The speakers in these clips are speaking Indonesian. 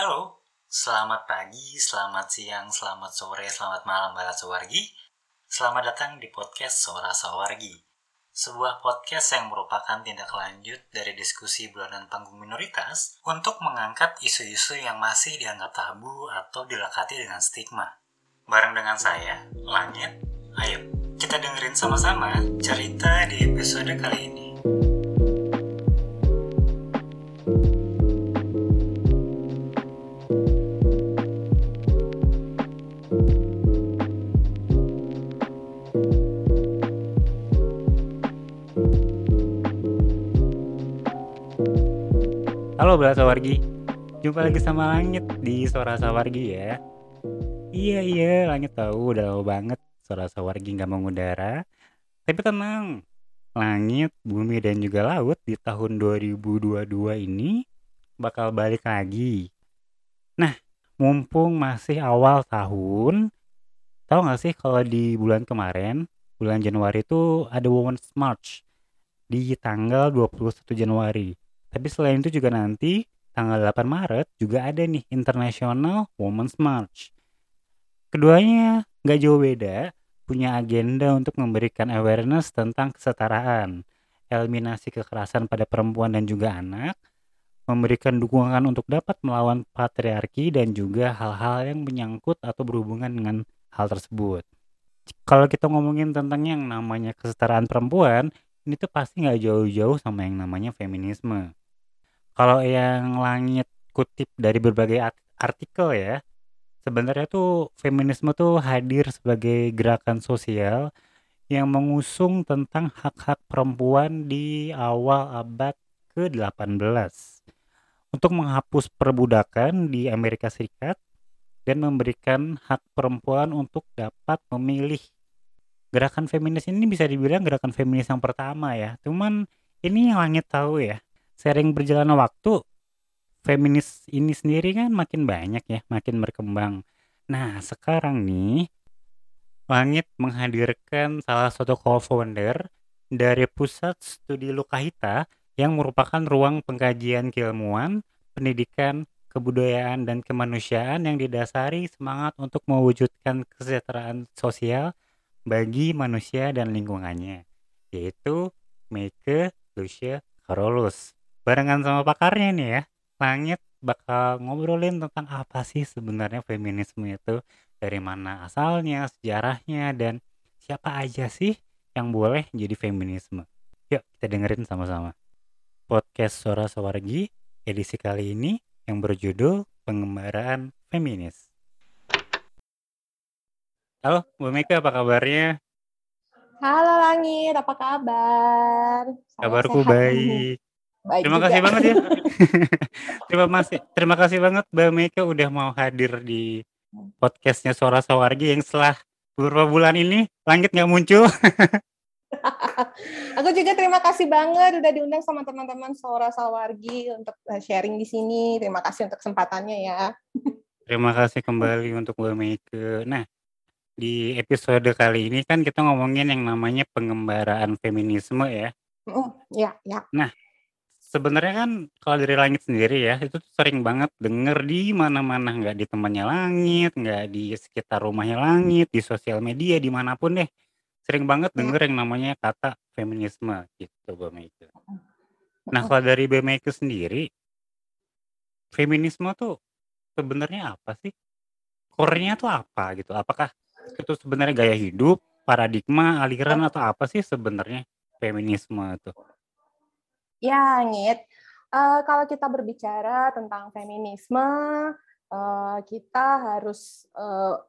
Halo, selamat pagi, selamat siang, selamat sore, selamat malam Barat Sawargi. Selamat datang di podcast Suara Sawargi. Sebuah podcast yang merupakan tindak lanjut dari diskusi bulanan panggung minoritas untuk mengangkat isu-isu yang masih dianggap tabu atau dilekati dengan stigma. Bareng dengan saya, Langit, ayo kita dengerin sama-sama cerita di episode kali ini. Bela Sawargi, jumpa lagi sama Langit di Suara Sawargi ya. Iya iya, Langit tahu udah lama banget Suara Sawargi nggak mengudara. Tapi tenang, Langit, Bumi dan juga Laut di tahun 2022 ini bakal balik lagi. Nah, mumpung masih awal tahun, tahu nggak sih kalau di bulan kemarin, bulan Januari itu ada Women's March di tanggal 21 Januari. Tapi selain itu juga nanti tanggal 8 Maret juga ada nih International Women's March. Keduanya nggak jauh beda, punya agenda untuk memberikan awareness tentang kesetaraan, eliminasi kekerasan pada perempuan dan juga anak, memberikan dukungan untuk dapat melawan patriarki dan juga hal-hal yang menyangkut atau berhubungan dengan hal tersebut. Kalau kita ngomongin tentang yang namanya kesetaraan perempuan, ini tuh pasti nggak jauh-jauh sama yang namanya feminisme. Kalau yang langit kutip dari berbagai artikel ya, sebenarnya tuh feminisme tuh hadir sebagai gerakan sosial yang mengusung tentang hak-hak perempuan di awal abad ke-18 untuk menghapus perbudakan di Amerika Serikat dan memberikan hak perempuan untuk dapat memilih. Gerakan feminis ini bisa dibilang gerakan feminis yang pertama ya. Cuman ini yang langit tahu ya sering berjalannya waktu feminis ini sendiri kan makin banyak ya, makin berkembang. Nah, sekarang nih Langit menghadirkan salah satu co-founder dari Pusat Studi Lukahita yang merupakan ruang pengkajian keilmuan, pendidikan, kebudayaan, dan kemanusiaan yang didasari semangat untuk mewujudkan kesejahteraan sosial bagi manusia dan lingkungannya, yaitu Meike Lucia Carolus barengan sama pakarnya nih ya. Langit bakal ngobrolin tentang apa sih sebenarnya feminisme itu, dari mana asalnya, sejarahnya, dan siapa aja sih yang boleh jadi feminisme. Yuk kita dengerin sama-sama. Podcast Suara Sawargi edisi kali ini yang berjudul Pengembaraan Feminis. Halo, Bu Mika apa kabarnya? Halo Langit, apa kabar? Kabarku baik. Baik terima juga. kasih banget ya. terima kasih, terima kasih banget Mbak Meka udah mau hadir di podcastnya Suara Sawargi yang setelah beberapa bulan ini langit nggak muncul. Aku juga terima kasih banget udah diundang sama teman-teman Suara Sawargi untuk eh, sharing di sini. Terima kasih untuk kesempatannya ya. Terima kasih kembali untuk Mbak Meke. Nah, di episode kali ini kan kita ngomongin yang namanya pengembaraan feminisme ya. Oh, ya, ya. Nah, Sebenarnya kan kalau dari langit sendiri ya, itu tuh sering banget denger di mana-mana, nggak di temannya langit, nggak di sekitar rumahnya langit, di sosial media, di mana pun deh. Sering banget iya. denger yang namanya kata feminisme gitu, Mbak Meike. Nah, kalau dari Mbak Meike sendiri, feminisme tuh sebenarnya apa sih? Core-nya tuh apa gitu? Apakah itu sebenarnya gaya hidup, paradigma, aliran, atau apa sih sebenarnya feminisme tuh? Ya, Ngit. Uh, kalau kita berbicara tentang feminisme, uh, kita harus uh,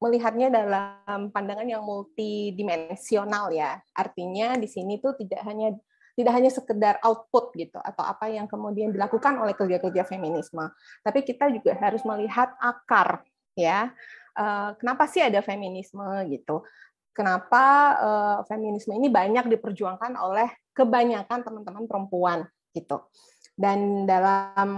melihatnya dalam pandangan yang multidimensional ya. Artinya di sini tuh tidak hanya tidak hanya sekedar output gitu atau apa yang kemudian dilakukan oleh kerja-kerja feminisme, tapi kita juga harus melihat akar ya. Kenapa sih ada feminisme gitu? Kenapa feminisme ini banyak diperjuangkan oleh kebanyakan teman-teman perempuan gitu. Dan dalam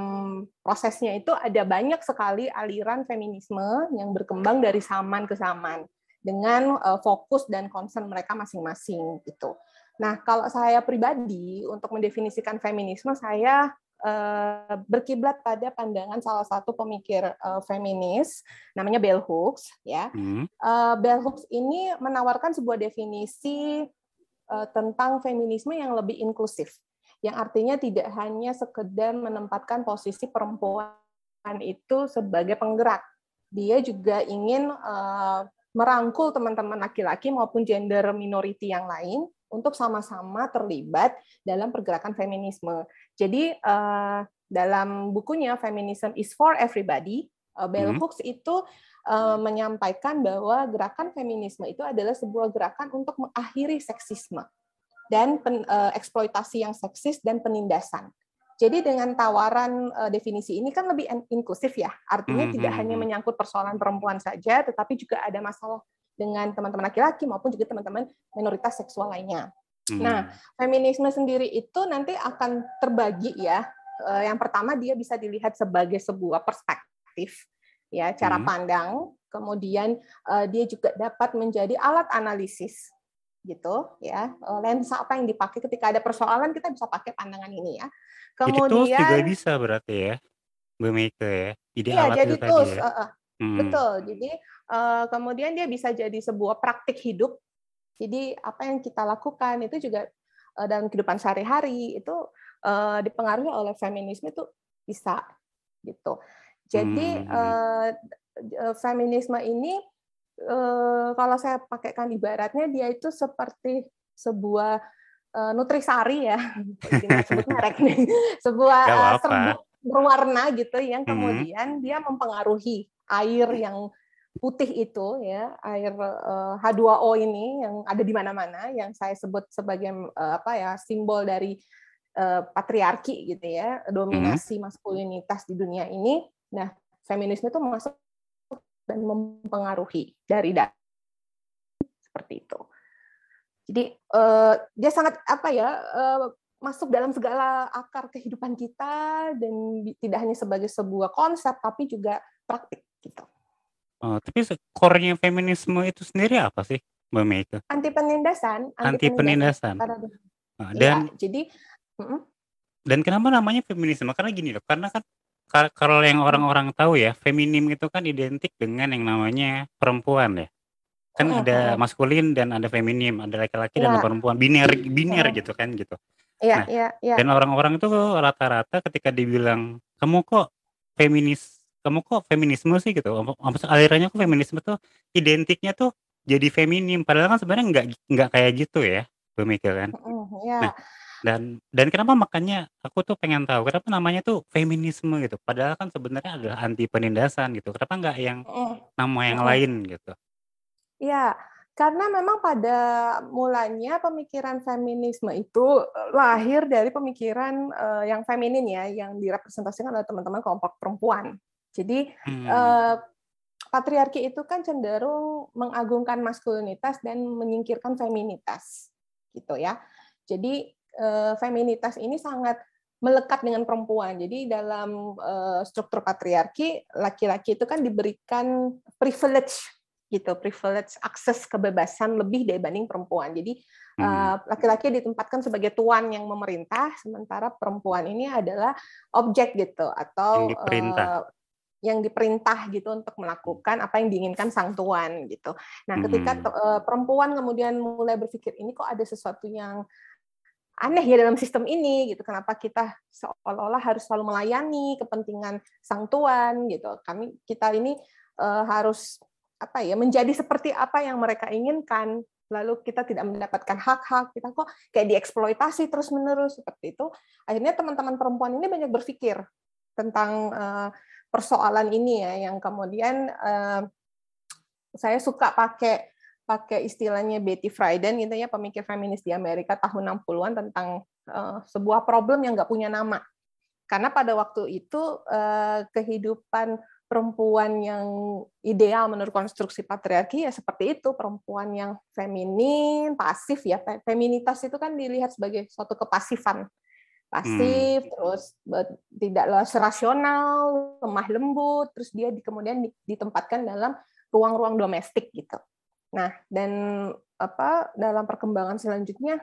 prosesnya itu ada banyak sekali aliran feminisme yang berkembang dari zaman ke zaman dengan uh, fokus dan concern mereka masing-masing gitu. Nah, kalau saya pribadi untuk mendefinisikan feminisme saya uh, berkiblat pada pandangan salah satu pemikir uh, feminis namanya Bell Hooks ya. Hmm. Bell Hooks ini menawarkan sebuah definisi tentang feminisme yang lebih inklusif yang artinya tidak hanya sekedar menempatkan posisi perempuan itu sebagai penggerak. Dia juga ingin uh, merangkul teman-teman laki-laki maupun gender minority yang lain untuk sama-sama terlibat dalam pergerakan feminisme. Jadi uh, dalam bukunya Feminism is for Everybody, Bell hmm. Hooks itu uh, menyampaikan bahwa gerakan feminisme itu adalah sebuah gerakan untuk mengakhiri seksisme dan pen, uh, eksploitasi yang seksis dan penindasan. Jadi dengan tawaran uh, definisi ini kan lebih inklusif ya, artinya hmm, tidak hmm, hanya hmm. menyangkut persoalan perempuan saja, tetapi juga ada masalah dengan teman-teman laki-laki maupun juga teman-teman minoritas seksual lainnya. Hmm. Nah, feminisme sendiri itu nanti akan terbagi ya. Yang pertama dia bisa dilihat sebagai sebuah perspektif, ya cara hmm. pandang. Kemudian uh, dia juga dapat menjadi alat analisis gitu ya lensa apa yang dipakai ketika ada persoalan kita bisa pakai pandangan ini ya Kemudian Jadi tools juga bisa berarti ya, Meike ya? Jadi Iya, alat jadi itu tadi tools, ya? uh, Hmm. betul. Jadi, uh, kemudian dia bisa jadi sebuah praktik hidup. Jadi apa yang kita lakukan itu juga, uh, dalam kehidupan sehari-hari itu, uh, dipengaruhi oleh feminisme itu bisa, gitu. Jadi, uh, feminisme ini, uh, kalau saya pakaikan ibaratnya dia itu seperti sebuah uh, nutrisari ya, sebut merek nih, sebuah uh, serbuk berwarna gitu yang kemudian hmm. dia mempengaruhi air yang putih itu ya air uh, H2O ini yang ada di mana-mana yang saya sebut sebagai uh, apa ya simbol dari uh, patriarki gitu ya dominasi hmm. maskulinitas di dunia ini nah feminisme itu masuk dan mempengaruhi dari dalam seperti itu jadi uh, dia sangat apa ya uh, masuk dalam segala akar kehidupan kita dan tidak hanya sebagai sebuah konsep tapi juga praktik gitu. Oh, tapi core-nya feminisme itu sendiri apa sih, Mbak Meike? Anti penindasan. Anti, penindasan. Nah, dan ya, jadi uh dan kenapa namanya feminisme? Karena gini loh, karena kan kalau yang orang-orang tahu ya, feminim itu kan identik dengan yang namanya perempuan ya kan hmm, ada hmm. maskulin dan ada feminim, ada laki-laki dan ada iya. perempuan, biner biner gitu kan gitu. Iya, Nah, iya, iya. dan orang-orang itu rata-rata ketika dibilang, "Kamu kok feminis kamu kok feminisme sih?" Gitu, maksud alirannya kok feminisme tuh identiknya tuh jadi feminim, padahal kan sebenarnya nggak nggak kayak gitu ya, pemikiran. Mhm, iya. Dan dan kenapa makanya aku tuh pengen tahu kenapa namanya tuh feminisme gitu, padahal kan sebenarnya adalah anti penindasan gitu, kenapa nggak yang mhm, nama yang mhm. lain gitu? Ya, karena memang pada mulanya pemikiran feminisme itu lahir dari pemikiran uh, yang feminin ya, yang direpresentasikan oleh teman-teman kelompok perempuan. Jadi hmm. uh, patriarki itu kan cenderung mengagungkan maskulinitas dan menyingkirkan feminitas, gitu ya. Jadi feminitas ini sangat melekat dengan perempuan. Jadi dalam uh, struktur patriarki laki-laki itu kan diberikan privilege gitu privilege akses kebebasan lebih dibanding perempuan jadi hmm. eh, laki-laki ditempatkan sebagai tuan yang memerintah sementara perempuan ini adalah objek gitu atau yang diperintah. Uh, yang diperintah gitu untuk melakukan apa yang diinginkan sang tuan gitu. Nah, ketika uh, perempuan kemudian mulai berpikir ini kok ada sesuatu yang aneh ya dalam sistem ini gitu. Kenapa kita seolah-olah harus selalu melayani kepentingan sang tuan gitu. Kami kita ini uh, harus apa ya menjadi seperti apa yang mereka inginkan lalu kita tidak mendapatkan hak-hak kita kok kayak dieksploitasi terus menerus seperti itu akhirnya teman-teman perempuan ini banyak berpikir tentang uh, persoalan ini ya yang kemudian uh, saya suka pakai pakai istilahnya Betty Friedan gitu ya pemikir feminis di Amerika tahun 60-an tentang uh, sebuah problem yang nggak punya nama. Karena pada waktu itu uh, kehidupan perempuan yang ideal menurut konstruksi patriarki ya seperti itu. Perempuan yang feminin pasif ya feminitas itu kan dilihat sebagai suatu kepasifan. Pasif hmm. terus tidak rasional lemah lembut terus dia di, kemudian ditempatkan dalam ruang-ruang domestik gitu nah dan apa dalam perkembangan selanjutnya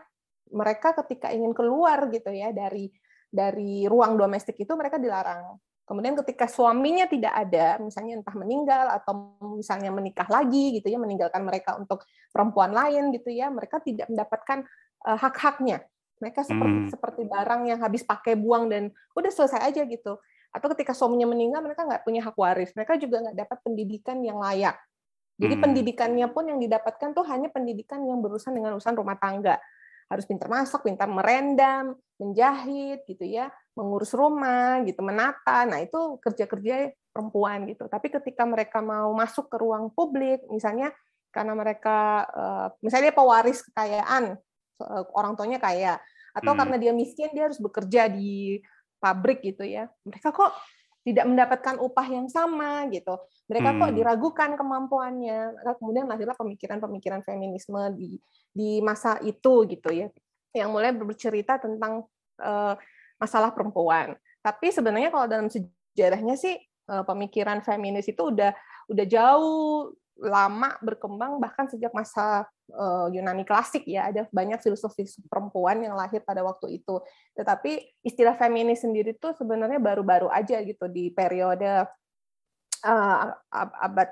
mereka ketika ingin keluar gitu ya dari dari ruang domestik itu mereka dilarang. Kemudian ketika suaminya tidak ada, misalnya entah meninggal atau misalnya menikah lagi gitu ya, meninggalkan mereka untuk perempuan lain gitu ya, mereka tidak mendapatkan uh, hak-haknya. Mereka seperti hmm. seperti barang yang habis pakai buang dan udah selesai aja gitu. Atau ketika suaminya meninggal, mereka nggak punya hak waris. Mereka juga nggak dapat pendidikan yang layak. Jadi hmm. pendidikannya pun yang didapatkan tuh hanya pendidikan yang berurusan dengan urusan rumah tangga harus pintar masak, pintar merendam, menjahit gitu ya, mengurus rumah gitu, menata. Nah, itu kerja-kerja perempuan gitu. Tapi ketika mereka mau masuk ke ruang publik, misalnya karena mereka eh, misalnya pewaris kekayaan, eh, orang tuanya kaya, atau hmm. karena dia miskin dia harus bekerja di pabrik gitu ya. Mereka kok tidak mendapatkan upah yang sama gitu. Mereka kok hmm. diragukan kemampuannya. Kemudian lahirlah pemikiran-pemikiran feminisme di di masa itu gitu ya, yang mulai bercerita tentang uh, masalah perempuan. Tapi sebenarnya kalau dalam sejarahnya sih uh, pemikiran feminis itu udah udah jauh lama berkembang bahkan sejak masa uh, Yunani klasik ya ada banyak filsuf-filsuf perempuan yang lahir pada waktu itu tetapi istilah feminis sendiri tuh sebenarnya baru-baru aja gitu di periode uh, abad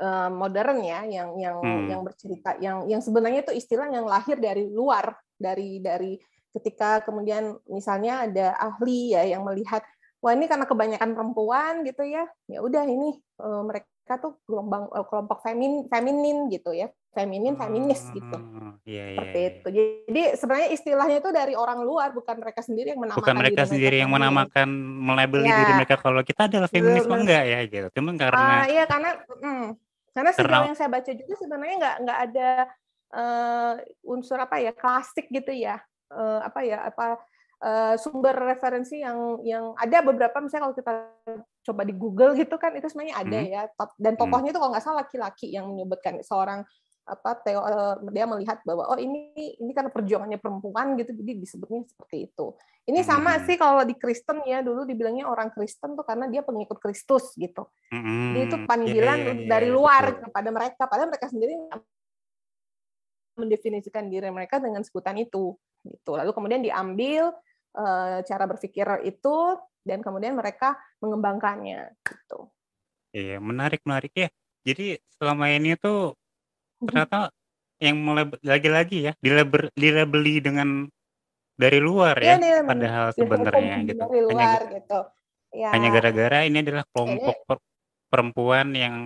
uh, modern ya yang yang hmm. yang bercerita yang yang sebenarnya itu istilah yang lahir dari luar dari dari ketika kemudian misalnya ada ahli ya yang melihat wah ini karena kebanyakan perempuan gitu ya ya udah ini uh, mereka tuh gelombang uh, kelompok femin feminin gitu ya. Feminin feminis gitu. oh, iya, iya, seperti iya. itu. Jadi sebenarnya istilahnya itu dari orang luar bukan mereka sendiri yang menamakan bukan mereka diri sendiri yang menamakan melabeli ya. diri mereka kalau kita adalah feminis enggak ya gitu. Cuman karena uh, iya karena mm, karena sejauh yang saya baca juga sebenarnya nggak nggak ada uh, unsur apa ya klasik gitu ya. Uh, apa ya apa uh, sumber referensi yang yang ada beberapa. Misalnya kalau kita coba di Google gitu kan itu sebenarnya ada hmm. ya dan hmm. tokohnya itu kalau nggak salah laki-laki yang menyebutkan seorang apa teo, dia melihat bahwa oh ini ini karena perjuangannya perempuan gitu jadi disebutnya seperti itu ini sama hmm. sih kalau di Kristen ya dulu dibilangnya orang Kristen tuh karena dia pengikut Kristus gitu hmm. jadi itu panggilan yeah, yeah, yeah, dari luar betul. kepada mereka padahal mereka sendiri mendefinisikan diri mereka dengan sebutan itu gitu lalu kemudian diambil Eh, cara berpikir itu dan kemudian mereka mengembangkannya gitu. Iya, menarik menarik ya. Jadi selama ini tuh ternyata yang mulai lagi-lagi ya dilabel dilabeli dengan dari luar iya, ya, ya padahal sebenarnya gitu. Dari luar hanya, gitu. Ya. Hanya gara-gara ini adalah kelompok ini, perempuan yang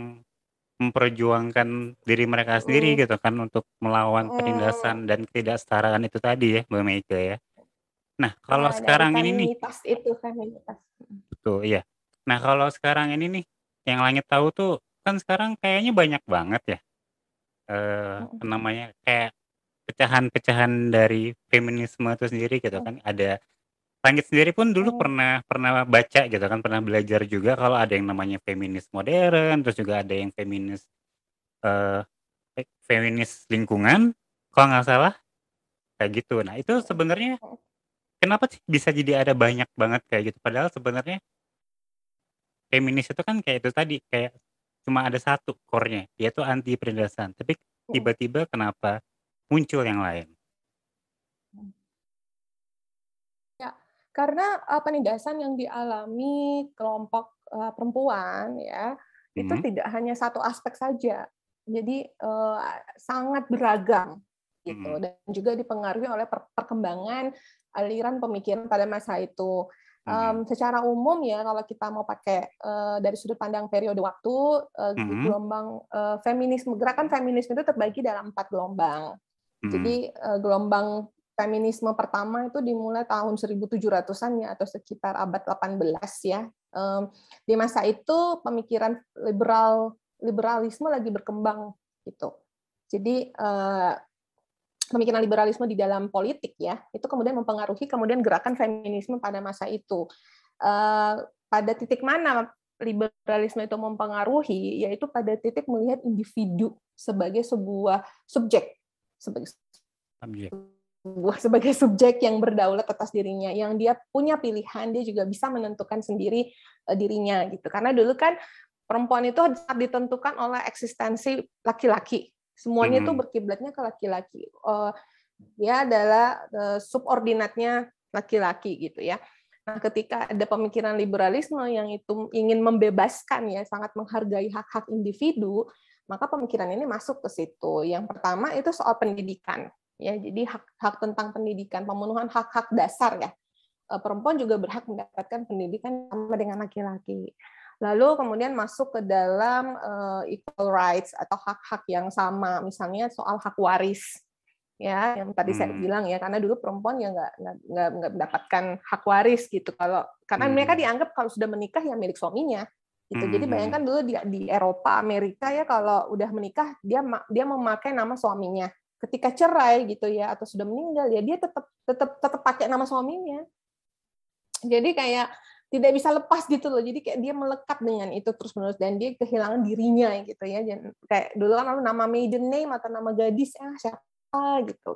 memperjuangkan diri mereka sendiri mm. gitu kan untuk melawan penindasan mm. dan ketidaksetaraan itu tadi ya Mbak Meika ya. Nah, kalau Nah, sekarang ini nih itu, feminitas. betul, iya. Nah, kalau sekarang ini nih, yang Langit tahu tuh, kan sekarang kayaknya banyak banget ya, eh, apa namanya, kayak pecahan-pecahan dari feminisme itu sendiri gitu kan. Ada Langit sendiri pun dulu pernah pernah baca gitu kan, pernah belajar juga kalau ada yang namanya feminis modern, terus juga ada yang feminis, eh, feminis lingkungan, kalau nggak salah, kayak gitu. Nah, itu sebenarnya Kenapa sih bisa jadi ada banyak banget kayak gitu? Padahal sebenarnya feminis itu kan kayak itu tadi, kayak cuma ada satu core-nya, yaitu anti penindasan. Tapi hmm. tiba-tiba kenapa muncul yang lain? Ya, karena uh, penindasan yang dialami kelompok uh, perempuan ya, hmm. itu tidak hanya satu aspek saja. Jadi uh, sangat beragam gitu hmm. dan juga dipengaruhi oleh perkembangan aliran pemikiran pada masa itu. Um, secara umum ya kalau kita mau pakai uh, dari sudut pandang periode waktu uh, hmm. gelombang uh, feminisme gerakan feminisme itu terbagi dalam empat gelombang. Hmm. Jadi uh, gelombang feminisme pertama itu dimulai tahun 1700-an ya atau sekitar abad 18 ya. Um, di masa itu pemikiran liberal liberalisme lagi berkembang gitu. Jadi uh, pemikiran liberalisme di dalam politik ya itu kemudian mempengaruhi kemudian gerakan feminisme pada masa itu. Uh, pada titik mana liberalisme itu mempengaruhi yaitu pada titik melihat individu sebagai sebuah subjek sebagai sebuah sebagai subjek yang berdaulat atas dirinya yang dia punya pilihan dia juga bisa menentukan sendiri uh, dirinya gitu. Karena dulu kan perempuan itu ditentukan oleh eksistensi laki-laki Semuanya itu hmm. berkiblatnya ke laki-laki. Uh, dia adalah uh, subordinatnya laki-laki gitu ya. Nah, ketika ada pemikiran liberalisme yang itu ingin membebaskan ya, sangat menghargai hak-hak individu, maka pemikiran ini masuk ke situ. Yang pertama itu soal pendidikan. Ya, jadi hak-hak tentang pendidikan, pemenuhan hak-hak dasar ya. Eh, perempuan juga berhak mendapatkan pendidikan sama dengan laki-laki. Lalu kemudian masuk ke dalam uh, equal rights atau hak-hak yang sama, misalnya soal hak waris ya yang tadi hmm. saya bilang ya karena dulu perempuan ya nggak nggak nggak mendapatkan hak waris gitu kalau karena hmm. mereka dianggap kalau sudah menikah ya milik suaminya gitu hmm. jadi bayangkan dulu di, di Eropa Amerika ya kalau udah menikah dia dia memakai nama suaminya ketika cerai gitu ya atau sudah meninggal ya dia tetap tetap tetap pakai nama suaminya jadi kayak tidak bisa lepas gitu loh jadi kayak dia melekat dengan itu terus menerus dan dia kehilangan dirinya gitu ya dan kayak dulu kan nama maiden name atau nama gadis ah siapa gitu.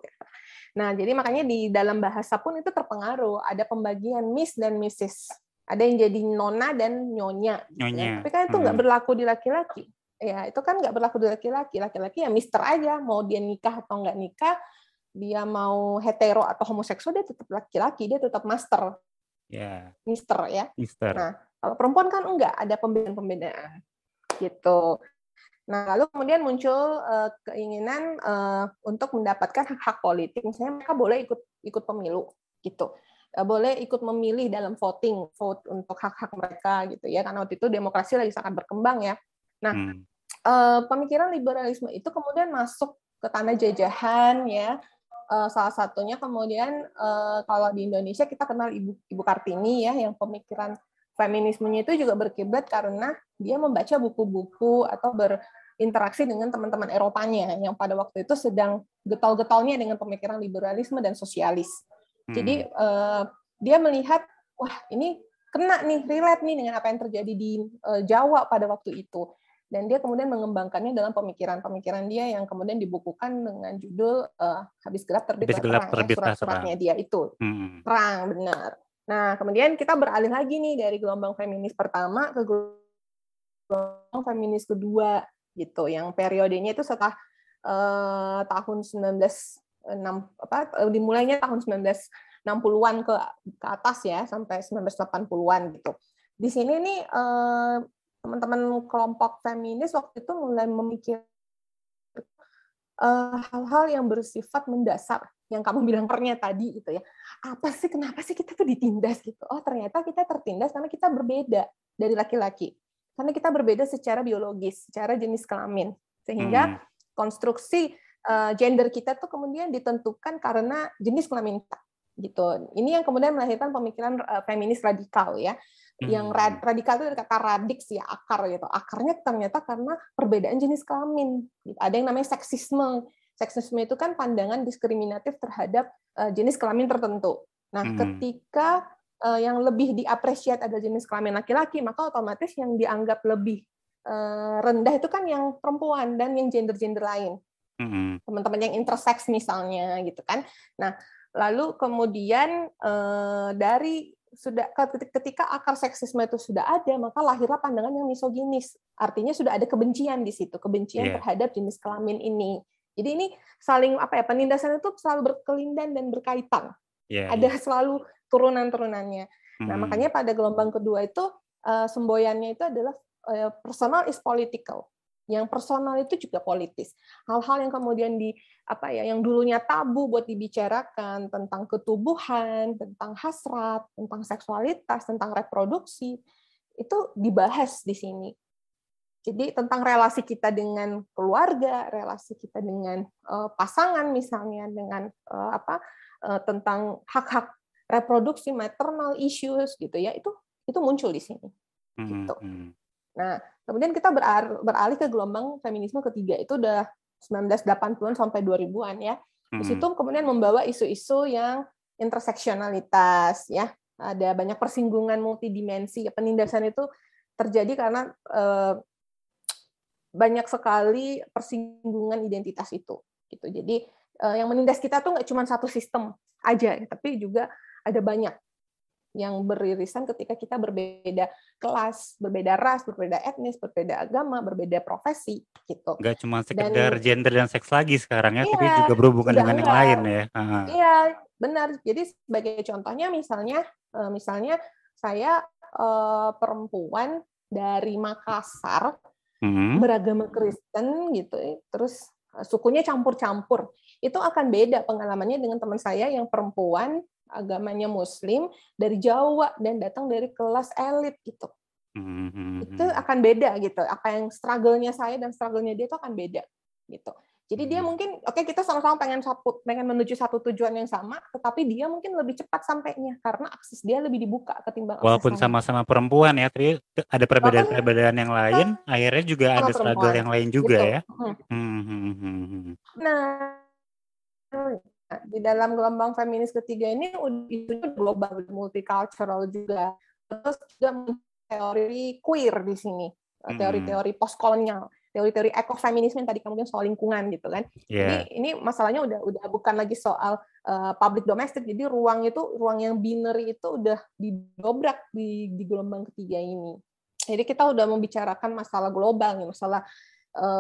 Nah, jadi makanya di dalam bahasa pun itu terpengaruh. Ada pembagian Miss dan Mrs. Ada yang jadi nona dan nyonya. Gitu ya. nyonya. Ya. Tapi kan itu nggak hmm. berlaku di laki-laki. Ya, itu kan nggak berlaku di laki-laki. Laki-laki ya mister aja. Mau dia nikah atau nggak nikah, dia mau hetero atau homoseksual, dia tetap laki-laki. Dia tetap master. Yeah. Mister ya. Mister. Nah, kalau perempuan kan enggak, ada pembedaan-pembedaan. Gitu. Nah, lalu kemudian muncul uh, keinginan uh, untuk mendapatkan hak-hak politik. Misalnya mereka boleh ikut ikut pemilu gitu. Uh, boleh ikut memilih dalam voting, vote untuk hak-hak mereka gitu ya. Karena waktu itu demokrasi lagi sangat berkembang ya. Nah, hmm. uh, pemikiran liberalisme itu kemudian masuk ke tanah jajahan ya. Uh, salah satunya kemudian uh, kalau di Indonesia kita kenal Ibu Ibu Kartini ya yang pemikiran feminismenya itu juga berkiblat karena dia membaca buku-buku atau berinteraksi dengan teman-teman Eropanya yang pada waktu itu sedang getol-getolnya dengan pemikiran liberalisme dan sosialis. Hmm. Jadi uh, dia melihat wah ini kena nih relate nih dengan apa yang terjadi di uh, Jawa pada waktu itu dan dia kemudian mengembangkannya dalam pemikiran-pemikiran dia yang kemudian dibukukan dengan judul uh, habis gelap terbit habis gelap terang terbit ya, surat-suratnya dia itu hmm. terang benar Nah, kemudian kita beralih lagi nih dari gelombang feminis pertama ke gelombang feminis kedua gitu, yang periodenya itu setelah uh, tahun 19 apa dimulainya tahun 1960-an ke ke atas ya sampai 1980-an gitu. Di sini nih teman-teman kelompok feminis waktu itu mulai memikir hal-hal uh, yang bersifat mendasar yang kamu bilang pernya tadi gitu ya. Apa sih kenapa sih kita tuh ditindas gitu? Oh, ternyata kita tertindas karena kita berbeda dari laki-laki. Karena kita berbeda secara biologis, secara jenis kelamin. Sehingga hmm. konstruksi uh, gender kita tuh kemudian ditentukan karena jenis kelamin kita gitu. Ini yang kemudian melahirkan pemikiran uh, feminis radikal ya. Yang rad, hmm. radikal itu dari kata radix ya, akar gitu. Akarnya ternyata karena perbedaan jenis kelamin. Ada yang namanya seksisme seksisme itu kan pandangan diskriminatif terhadap uh, jenis kelamin tertentu. Nah, hmm. ketika uh, yang lebih diapresiat adalah jenis kelamin laki-laki, maka otomatis yang dianggap lebih uh, rendah itu kan yang perempuan dan yang gender-gender lain. Hmm. Teman-teman yang intersex misalnya gitu kan. Nah, lalu kemudian dari sudah ketika akar seksisme itu sudah ada, maka lahirlah pandangan yang misoginis. Artinya sudah ada kebencian di situ, kebencian yeah. terhadap jenis kelamin ini. Jadi ini saling apa ya penindasan itu selalu berkelindan dan berkaitan. Yeah, Ada yeah. selalu turunan-turunannya. Hmm. Nah makanya pada gelombang kedua itu uh, semboyannya itu adalah uh, personal is political. Yang personal itu juga politis. Hal-hal yang kemudian di apa ya, yang dulunya tabu buat dibicarakan tentang ketubuhan, tentang hasrat, tentang seksualitas, tentang reproduksi itu dibahas di sini. Jadi tentang relasi kita dengan keluarga, relasi kita dengan uh, pasangan misalnya, dengan uh, apa uh, tentang hak-hak reproduksi, maternal issues gitu ya, itu itu muncul di sini. Hmm, gitu. Hmm. Nah, kemudian kita beralih ke gelombang feminisme ketiga itu udah 1980-an sampai 2000-an ya. Di situ hmm. kemudian membawa isu-isu yang interseksionalitas ya. Ada banyak persinggungan multidimensi. Penindasan itu terjadi karena banyak sekali persinggungan identitas itu gitu jadi uh, yang menindas kita tuh nggak cuma satu sistem aja tapi juga ada banyak yang beririsan ketika kita berbeda kelas, berbeda ras, berbeda etnis, berbeda agama, berbeda profesi, gitu. Nggak cuma sekedar dan, gender dan seks lagi sekarang ya, iya, tapi juga berhubungan dengan yang lain ya. Iya, benar. Jadi sebagai contohnya misalnya eh, misalnya saya eh, perempuan dari Makassar Mhm. beragama Kristen gitu, terus sukunya campur-campur. Itu akan beda pengalamannya dengan teman saya yang perempuan agamanya Muslim dari Jawa dan datang dari kelas elit gitu. Mhm Itu mhm. akan beda gitu. Apa yang struggle-nya saya dan struggle-nya dia itu akan beda gitu. Jadi dia Mmm. mungkin oke kita sama-sama pengen satu pengen menuju satu tujuan yang sama, tetapi dia mungkin lebih cepat sampainya karena akses dia lebih dibuka ketimbang Walaupun sama-sama perempuan ya, te ada perbedaan-perbedaan yang lain, akhirnya juga ada struggle perempuan, yang lain juga gitu. ya? Mhm mhm. Nah, di dalam gelombang feminis ketiga ini isunya global, multicultural juga. Terus juga teori queer di sini, Mhm. teori-teori postkolonial, teori-teori ekofeminisme yang tadi kamu bilang soal lingkungan gitu kan. Iya. Jadi ini masalahnya udah udah bukan lagi soal, eee, public domestic, jadi ruang itu ruang yang binary itu udah didobrak di di gelombang ketiga ini. Jadi kita udah membicarakan masalah global nih, masalah,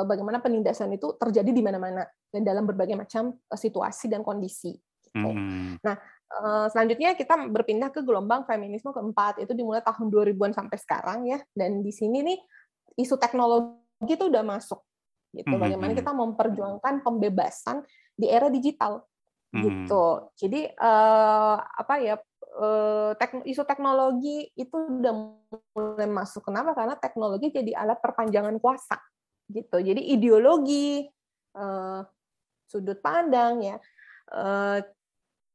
bagaimana penindasan itu terjadi di mana-mana dan dalam berbagai macam, eee, situasi dan kondisi, gitu. Mhm. Nah, eee, selanjutnya kita berpindah ke gelombang feminisme keempat, itu dimulai tahun 2000-an sampai sekarang ya, dan di sini nih isu teknologi itu udah masuk, gitu. Mhm Bagaimana mhm. kita memperjuangkan pembebasan di era digital, Mhm. gitu. Jadi, eee, apa ya, tek isu teknologi itu udah mulai masuk. Kenapa? Karena teknologi jadi alat perpanjangan kuasa, gitu. Jadi ideologi, eee, sudut pandang ya, eee,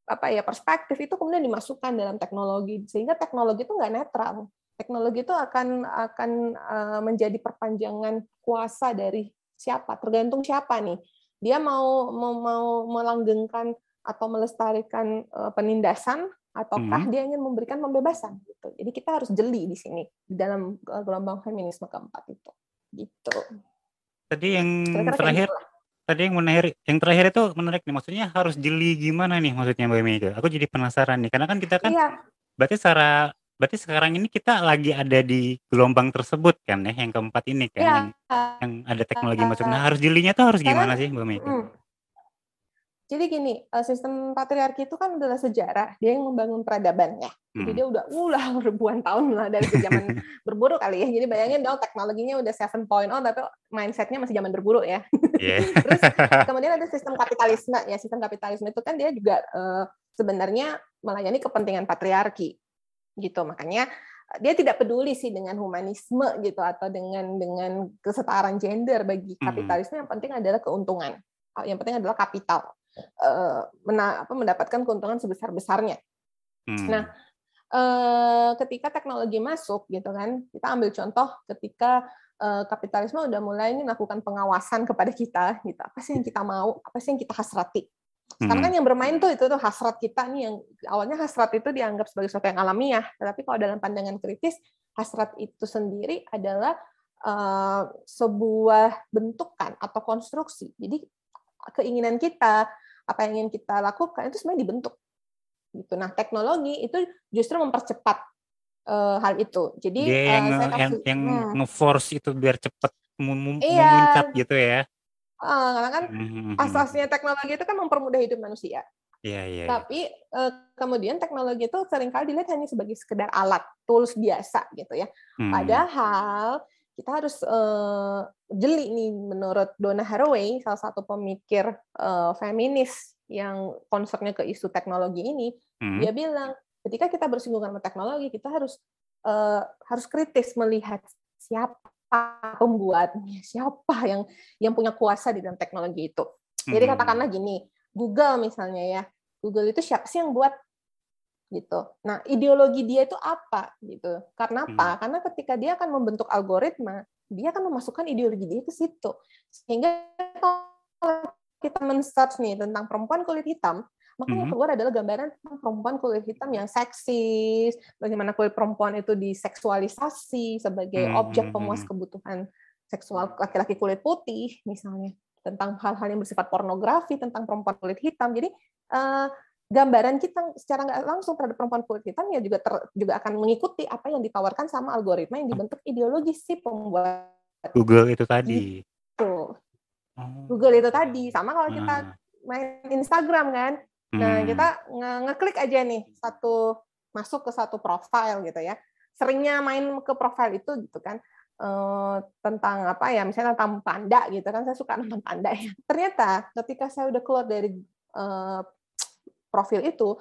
apa ya, perspektif itu kemudian dimasukkan dalam teknologi, sehingga teknologi itu nggak netral. Teknologi itu akan akan, eee, menjadi perpanjangan kuasa dari siapa, tergantung siapa nih. Dia mau mau mau melanggengkan atau melestarikan, penindasan ataukah Mhm. dia ingin memberikan pembebasan, gitu. Jadi kita harus jeli di sini, di dalam, gelombang feminisme keempat itu, gitu. Tadi yang Kira-kira kayak terakhir gitulah. tadi yang menahiri yang terakhir itu menarik nih, maksudnya harus jeli gimana nih maksudnya Mbak Mega? Aku jadi penasaran nih, karena kan kita kan Iya. berarti secara berarti sekarang ini kita lagi ada di gelombang tersebut kan ya, yang keempat ini kan, Iya. yang yang ada teknologi masuk. Nah, harus jelinya tuh harus gimana sih Mbak Mega? mhm. Jadi gini, eee, sistem patriarki itu kan adalah sejarah, dia yang membangun peradaban ya. Jadi Mhm. dia udah ulah ribuan tahun lah dari zaman berburu kali ya. Jadi bayangin dong teknologinya udah 7.0 tapi mindset-nya masih zaman berburu ya. Iya. Terus kemudian ada sistem kapitalisme ya, sistem kapitalisme itu kan dia juga, eee, sebenarnya melayani kepentingan patriarki, gitu. Makanya, eee, dia tidak peduli sih dengan humanisme gitu atau dengan dengan kesetaraan gender bagi Mhm. kapitalisme, yang penting adalah keuntungan, eee, yang penting adalah kapital, eee, mena apa, mendapatkan keuntungan sebesar-besarnya. Nah, Mmm. eee, ketika teknologi masuk gitu kan, kita ambil contoh ketika, eee, kapitalisme udah mulai nih melakukan pengawasan kepada kita gitu, apa sih yang kita mau, apa sih yang kita hasrati. Sekarang kan Mhm. yang bermain tuh itu tuh hasrat kita nih yang awalnya hasrat itu dianggap sebagai sesuatu yang alamiah, tetapi kalau dalam pandangan kritis, hasrat itu sendiri adalah, eee, sebuah bentukan atau konstruksi. Jadi keinginan kita, apa yang ingin kita lakukan itu sebenarnya dibentuk, gitu. Nah, teknologi itu justru mempercepat, eee, hal itu. Jadi, Dia yang eee, nge saya yang kasih yang hmm. nge-force itu biar cepet mu mu Iya. memuncak gitu ya? Heeh, karena kan mhm. asasnya teknologi itu kan mempermudah hidup manusia. Iya iya iya. Tapi, eee, kemudian teknologi itu sering kali dilihat hanya sebagai sekedar alat, tools biasa gitu ya. Mhm. Padahal kita harus, eee, jeli nih menurut Donna Haraway, salah satu pemikir, eee, feminis yang concern-nya ke isu teknologi ini, Mhm. dia bilang, ketika kita bersinggungan sama teknologi, kita harus, eee, harus kritis melihat siapa pembuatnya, siapa yang yang punya kuasa di dalam teknologi itu. Jadi Mhm. katakanlah gini, Google misalnya ya, Google itu siapa sih yang buat? Gitu. Nah, ideologi dia itu apa gitu. Karena apa? Mhm. Karena ketika dia akan membentuk algoritma, dia akan memasukkan ideologi dia ke situ. Sehingga kalau kita men-search nih tentang perempuan kulit hitam, maka yang Mhm. keluar adalah gambaran tentang perempuan kulit hitam yang seksis, bagaimana kulit perempuan itu diseksualisasi sebagai objek Mhm pemuas kebutuhan seksual laki-laki kulit putih misalnya, tentang hal-hal yang bersifat pornografi tentang perempuan kulit hitam. Jadi, eee, gambaran kita secara nggak langsung terhadap perempuan kulit hitam ya juga ter juga akan mengikuti apa yang ditawarkan sama algoritma yang dibentuk ideologi si pembuat Google itu tadi? gitu. Oh. Google itu tadi. Sama kalau kita Heeh. main Instagram kan, Nah, Hmm. kita nge- ngeklik aja nih satu masuk ke satu profile gitu ya. Seringnya main ke profile itu gitu kan eh, tentang apa ya, misalnya tentang panda gitu kan. Saya suka nonton panda ya. Ternyata ketika saya udah keluar dari eh, profil itu,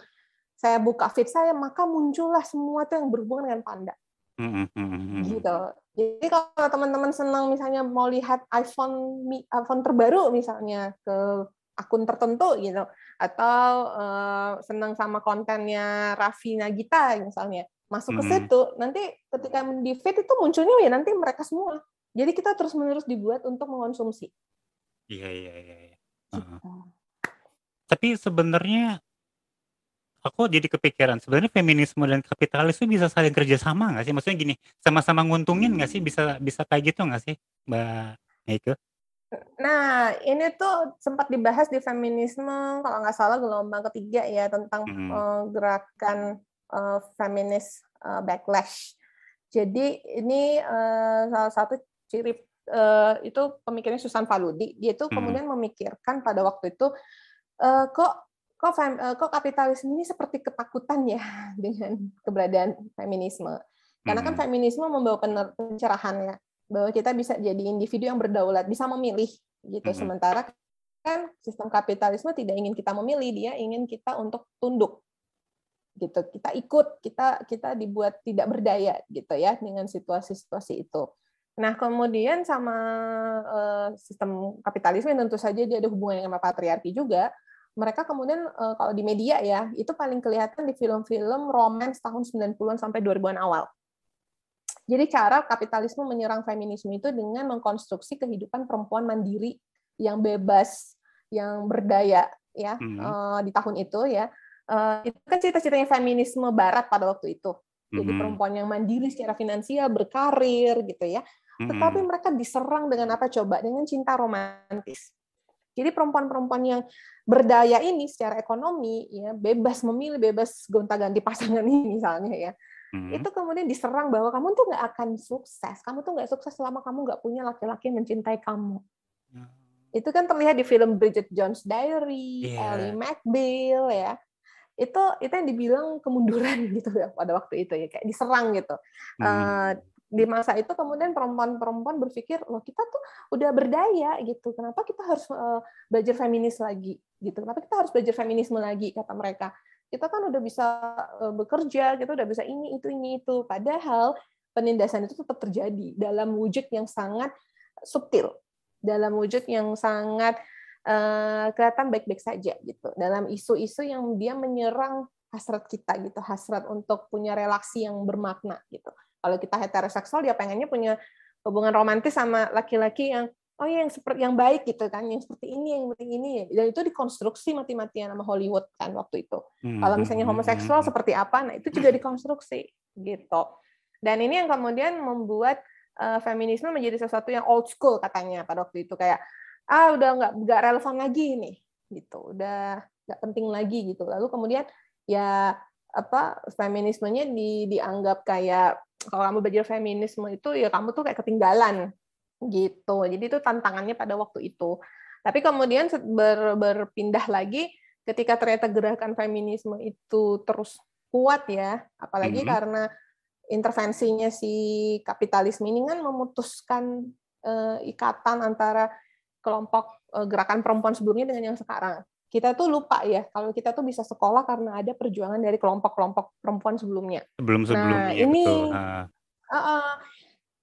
saya buka feed saya maka muncullah semua tuh yang berhubungan dengan panda Hmm, hmm, hmm, hmm. gitu. Jadi kalau teman-teman senang misalnya mau lihat iPhone iPhone terbaru misalnya ke akun tertentu gitu atau eh, senang sama kontennya Raffi Nagita misalnya masuk ke Mhm. situ nanti ketika di feed itu munculnya ya nanti mereka semua. Jadi kita terus menerus dibuat untuk mengonsumsi. Iya, iya, iya. iya. Gitu. Tapi sebenarnya aku jadi kepikiran, sebenarnya feminisme dan kapitalis itu bisa saling kerja sama nggak sih? Maksudnya gini, sama-sama nguntungin nggak sih? Bisa bisa kayak gitu nggak sih, Mbak Meike? Nah, ini tuh sempat dibahas di feminisme, kalau nggak salah gelombang ketiga ya, tentang Mhm. eh, gerakan eh, feminis eh, backlash. Jadi ini eh, salah satu ciri eh, itu pemikirnya Susan Faludi. Dia itu Mhm. kemudian memikirkan pada waktu itu eh, kok kok fem- eh, kok kapitalisme ini seperti ketakutan ya dengan keberadaan feminisme. Karena kan feminisme membawa pencerahan ya bahwa kita bisa jadi individu yang berdaulat, bisa memilih gitu. Sementara kan sistem kapitalisme tidak ingin kita memilih, dia ingin kita untuk tunduk gitu. Kita ikut, kita kita dibuat tidak berdaya gitu ya dengan situasi-situasi itu. Nah, kemudian sama eh, sistem kapitalisme tentu saja dia ada hubungannya sama patriarki juga. Mereka kemudian eh, kalau di media ya, itu paling kelihatan di film-film romance tahun 90-an sampai 2000-an awal. Jadi cara kapitalisme menyerang feminisme itu dengan mengkonstruksi kehidupan perempuan mandiri yang bebas, yang berdaya ya Mhm. eh, di tahun itu ya. Eh, itu kan cita-citanya feminisme barat pada waktu itu. Jadi Mhm. perempuan yang mandiri secara finansial, berkarir gitu ya. Tetapi Mhm. mereka diserang dengan apa coba? Dengan cinta romantis. Jadi perempuan-perempuan yang berdaya ini secara ekonomi ya bebas memilih, bebas gonta-ganti pasangan ini misalnya ya Mhm. itu kemudian diserang bahwa kamu tuh nggak akan sukses, kamu tuh nggak sukses selama kamu nggak punya laki-laki yang mencintai kamu. Itu kan terlihat di film Bridget Jones' Diary, Iya. Ellie McBeal ya. Itu itu yang dibilang kemunduran gitu ya pada waktu itu ya kayak diserang gitu. Mhm. Eh, di masa itu kemudian perempuan-perempuan berpikir loh kita tuh udah berdaya gitu. Kenapa kita harus eh, belajar feminis lagi? Gitu. Kenapa kita harus belajar feminisme lagi? kata mereka. Kita kan udah bisa eh, bekerja kita udah bisa ini itu ini itu. Padahal penindasan itu tetap terjadi dalam wujud yang sangat subtil dalam wujud yang sangat eh, kelihatan baik-baik saja gitu. Dalam isu-isu yang dia menyerang hasrat kita gitu. Hasrat untuk punya relasi yang bermakna gitu kalau kita heteroseksual dia pengennya punya hubungan romantis sama laki-laki yang oh ya yang seperti yang baik gitu kan yang seperti ini yang seperti ini. Dan itu dikonstruksi mati-matian sama Hollywood kan waktu itu. Kalau misalnya Mhm. homoseksual seperti apa? Nah itu juga dikonstruksi gitu. Dan ini yang kemudian membuat eh, feminisme menjadi sesuatu yang old school katanya pada waktu itu. Kayak ah udah nggak nggak relevan lagi nih gitu. Udah nggak penting lagi gitu. Lalu kemudian ya apa feminismenya di, dianggap kayak kalau kamu belajar feminisme itu ya kamu tuh kayak ketinggalan gitu. Jadi itu tantangannya pada waktu itu. Tapi kemudian ber, berpindah lagi ketika ternyata gerakan feminisme itu terus kuat ya apalagi Mhm. karena intervensinya si kapitalisme ini kan memutuskan eh, ikatan antara kelompok eh, gerakan perempuan sebelumnya dengan yang sekarang kita tuh lupa ya kalau kita tuh bisa sekolah karena ada perjuangan dari kelompok-kelompok perempuan sebelumnya. Sebelum-sebelumnya, Nah, ya ini betul. Heeh.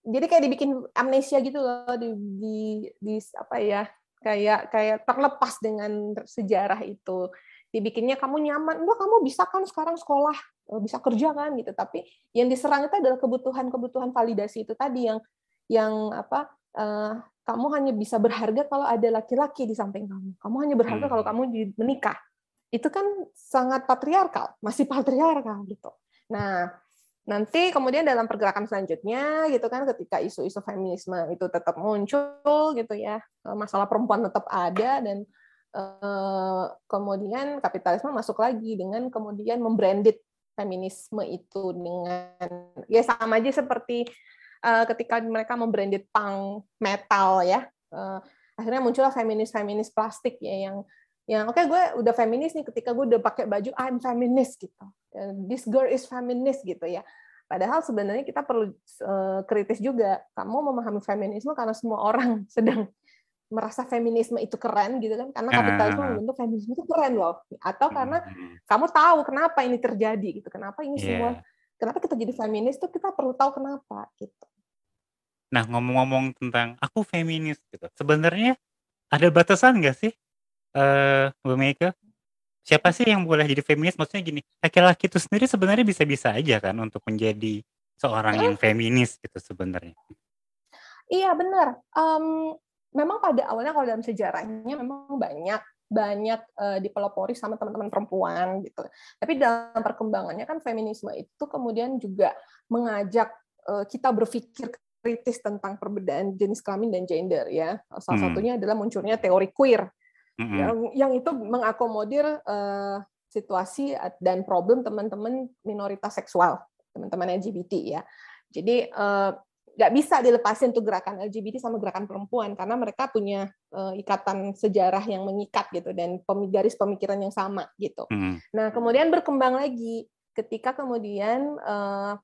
jadi kayak dibikin amnesia gitu loh di, di, di apa ya kayak kayak terlepas dengan sejarah itu. Dibikinnya kamu nyaman enggak kamu bisa kan sekarang sekolah eh, bisa kerja kan? Gitu. Tapi yang diserang itu adalah kebutuhan-kebutuhan validasi itu tadi yang yang apa eh, kamu hanya bisa berharga kalau ada laki-laki di samping kamu. Kamu hanya berharga kalau Hmm. kamu di- menikah. Itu kan sangat patriarkal masih patriarkal gitu. Nah nanti kemudian dalam pergerakan selanjutnya gitu kan ketika isu-isu feminisme itu tetap muncul gitu ya eh, masalah perempuan tetap ada dan eh, kemudian kapitalisme masuk lagi dengan kemudian membranded feminisme itu dengan ya sama aja seperti eh, ketika mereka membranded punk metal ya Eh, akhirnya muncullah feminis feminis plastik ya yang yang oke okay, gue udah feminis nih ketika gue udah pakai baju I'm feminist gitu. This girl is feminist gitu ya. Padahal sebenarnya kita perlu uh, kritis juga kamu memahami feminisme karena semua orang sedang merasa feminisme itu keren gitu kan karena kapitalisme uh, membentuk feminisme itu keren loh. Atau karena uh, kamu tahu kenapa ini terjadi gitu kenapa ini yeah. semua kenapa kita jadi feminis tuh kita perlu tahu kenapa gitu. Nah ngomong-ngomong tentang aku feminis gitu. Sebenarnya ada batasan nggak sih uh, Bu Mega? Siapa sih yang boleh jadi feminis? Maksudnya gini laki-laki itu sendiri sebenarnya bisa-bisa aja kan untuk menjadi seorang yang feminis gitu sebenarnya. Iya benar. Um, memang pada awalnya kalau dalam sejarahnya memang banyak banyak uh, dipelopori sama teman-teman perempuan gitu. Tapi dalam perkembangannya kan feminisme itu kemudian juga mengajak uh, kita berpikir kritis tentang perbedaan jenis kelamin dan gender ya. Salah hmm. satunya adalah munculnya teori queer hmm. yang yang itu mengakomodir uh, situasi dan problem teman-teman minoritas seksual, teman-teman LGBT ya. Jadi uh, nggak bisa dilepasin tuh gerakan LGBT sama gerakan perempuan karena mereka punya uh, ikatan sejarah yang mengikat gitu dan garis pemikiran yang sama gitu. Hmm. Nah kemudian berkembang lagi ketika kemudian uh,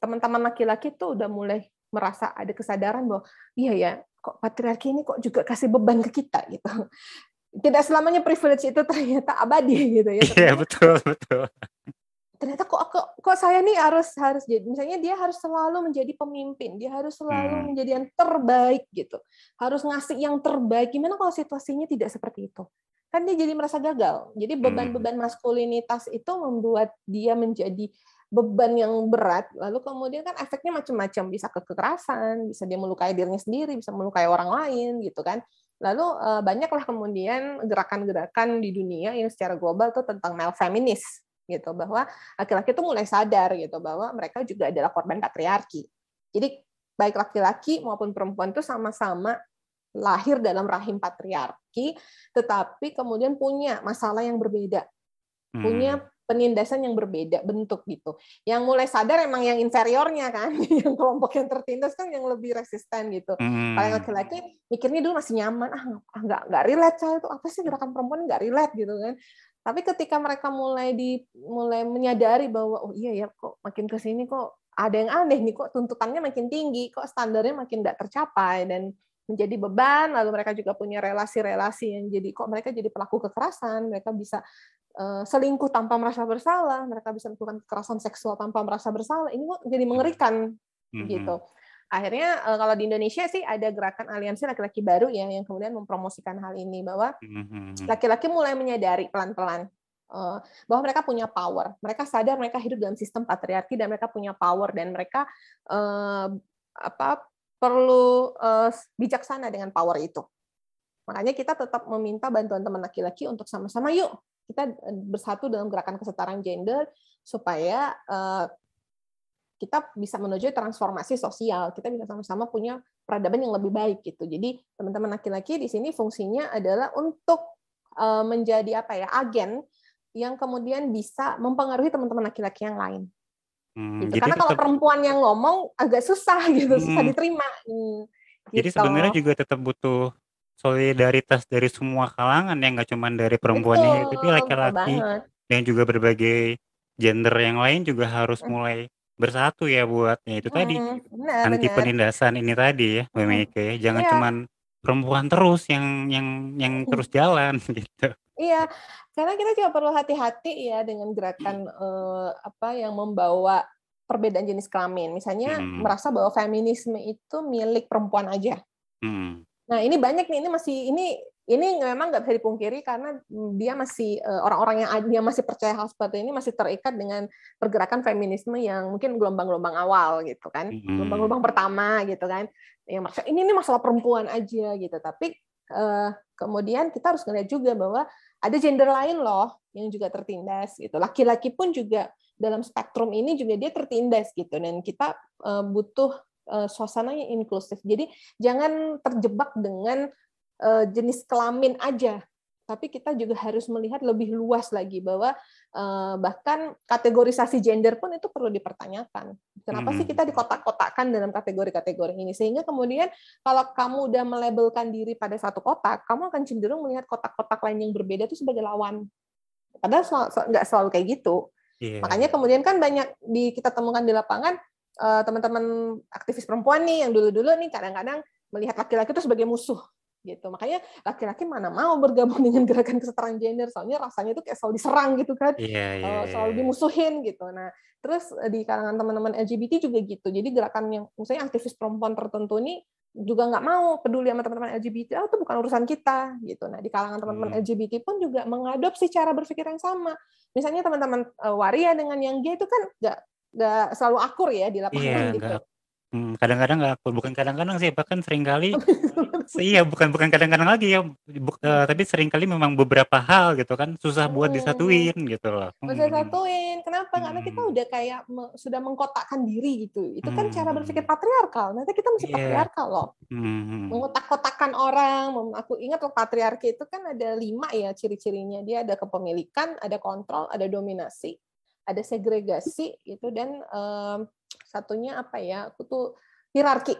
teman-teman laki-laki tuh udah mulai merasa ada kesadaran bahwa iya ya kok patriarki ini kok juga kasih beban ke kita gitu. Tidak selamanya privilege itu ternyata abadi gitu ya. Iya betul betul ternyata kok kok kok saya nih harus harus jadi misalnya dia harus selalu menjadi pemimpin dia harus selalu hmm. menjadi yang terbaik gitu harus ngasih yang terbaik gimana kalau situasinya tidak seperti itu kan dia jadi merasa gagal jadi hmm. beban-beban maskulinitas itu membuat dia menjadi beban yang berat lalu kemudian kan efeknya macam-macam bisa ke kekerasan bisa dia melukai dirinya sendiri bisa melukai orang lain gitu kan lalu eh, banyaklah kemudian gerakan-gerakan di dunia yang secara global tuh tentang male feminist gitu bahwa laki-laki itu mulai sadar gitu bahwa mereka juga adalah korban patriarki. Jadi baik laki-laki maupun perempuan itu sama-sama lahir dalam rahim patriarki, tetapi kemudian punya masalah yang berbeda, hmm. punya penindasan yang berbeda bentuk gitu. Yang mulai sadar emang yang inferiornya kan, yang kelompok yang tertindas kan yang lebih resisten gitu. Hmm. Kalau laki-laki mikirnya dulu masih nyaman, ah nggak nggak relate saya itu apa sih gerakan perempuan nggak relate gitu kan. Tapi ketika mereka mulai di mulai menyadari bahwa oh iya ya kok makin ke sini kok ada yang aneh nih kok tuntutannya makin tinggi, kok standarnya makin tidak tercapai dan menjadi beban, lalu mereka juga punya relasi-relasi yang jadi kok mereka jadi pelaku kekerasan, mereka bisa uh, selingkuh tanpa merasa bersalah, mereka bisa melakukan kekerasan seksual tanpa merasa bersalah. Ini kok jadi mengerikan mm -hmm. gitu akhirnya uh, kalau di Indonesia sih ada gerakan aliansi laki-laki baru ya yang kemudian mempromosikan hal ini bahwa mm-hmm. laki-laki mulai menyadari pelan-pelan uh, bahwa mereka punya power, mereka sadar mereka hidup dalam sistem patriarki dan mereka punya power dan mereka uh, apa perlu uh, bijaksana dengan power itu. Makanya kita tetap meminta bantuan teman laki-laki untuk sama-sama yuk kita bersatu dalam gerakan kesetaraan gender supaya uh, kita bisa menuju transformasi sosial. Kita bisa sama-sama punya peradaban yang lebih baik gitu. Jadi teman-teman laki-laki di sini fungsinya adalah untuk eh, menjadi apa ya agen yang kemudian bisa mempengaruhi teman-teman laki-laki yang lain. Hmm, gitu. Karena tetap, kalau perempuan yang ngomong agak susah gitu, hmm, susah diterima. Hmm, gitu. Jadi sebenarnya juga tetap butuh solidaritas dari semua kalangan yang nggak cuma dari perempuannya, tapi laki-laki dan juga berbagai gender yang lain juga harus hmm. mulai bersatu ya buat ya itu tadi benar anti benar. penindasan ini tadi ya Mbak Meike ya. Jangan Iya. cuman perempuan terus yang yang yang terus jalan gitu. Iya, karena kita juga perlu hati-hati ya dengan gerakan eh, apa yang membawa perbedaan jenis kelamin. Misalnya hmm. merasa bahwa feminisme itu milik perempuan aja. Hmm. Nah ini banyak nih, ini masih ini ini memang nggak bisa dipungkiri karena dia masih eh, orang-orang yang dia masih percaya hal seperti ini masih terikat dengan pergerakan feminisme yang mungkin gelombang-gelombang awal gitu kan. Gelombang-gelombang pertama gitu kan. Yang maksud ini ini masalah perempuan aja gitu. Tapi uh, kemudian kita harus ngeliat juga bahwa ada gender lain loh yang juga tertindas gitu. Laki-laki pun juga dalam spektrum ini juga dia tertindas gitu. Dan kita uh, butuh uh, suasana yang inklusif. Jadi jangan terjebak dengan uh, jenis kelamin aja tapi kita juga harus melihat lebih luas lagi bahwa uh, bahkan kategorisasi gender pun itu perlu dipertanyakan. Kenapa hmm. sih kita dikotak-kotakkan dalam kategori-kategori ini? Sehingga kemudian kalau kamu udah melabelkan diri pada satu kotak, kamu akan cenderung melihat kotak-kotak lain yang berbeda itu sebagai lawan. Padahal nggak selalu kayak gitu. Yeah. Makanya kemudian kan banyak di kita temukan di lapangan uh, teman-teman aktivis perempuan nih yang dulu-dulu nih kadang-kadang melihat laki-laki itu sebagai musuh gitu makanya laki-laki mana mau bergabung dengan gerakan kesetaraan gender soalnya rasanya itu kayak selalu diserang gitu kan yeah, yeah, yeah. selalu iya. dimusuhin gitu nah terus eh, di kalangan teman-teman LGBT juga gitu jadi gerakan yang misalnya aktivis perempuan tertentu ini juga nggak mau peduli sama teman-teman LGBT oh itu bukan urusan kita gitu nah di kalangan teman-teman hmm. LGBT pun juga mengadopsi cara berpikir yang sama misalnya teman-teman uh, waria dengan yang gay itu kan nggak nggak selalu akur ya di lapangan yeah, gitu Hmm, kadang-kadang nggak aku bukan kadang-kadang sih, bahkan sering kali iya, bukan bukan kadang-kadang lagi ya, buk uh, tapi sering kali memang beberapa hal gitu kan, susah buat disatuin gitu loh. Susah satuin, kenapa? Karena kita udah kayak me sudah mengkotakkan diri gitu. Itu kan cara berpikir patriarkal, nanti kita masih yeah. patriarkal loh. Hmm. Mengotak-kotakan orang, aku ingat loh patriarki itu kan ada lima ya ciri-cirinya, dia ada kepemilikan, ada kontrol, ada dominasi, ada segregasi gitu dan, um, satunya apa ya aku tuh hierarki.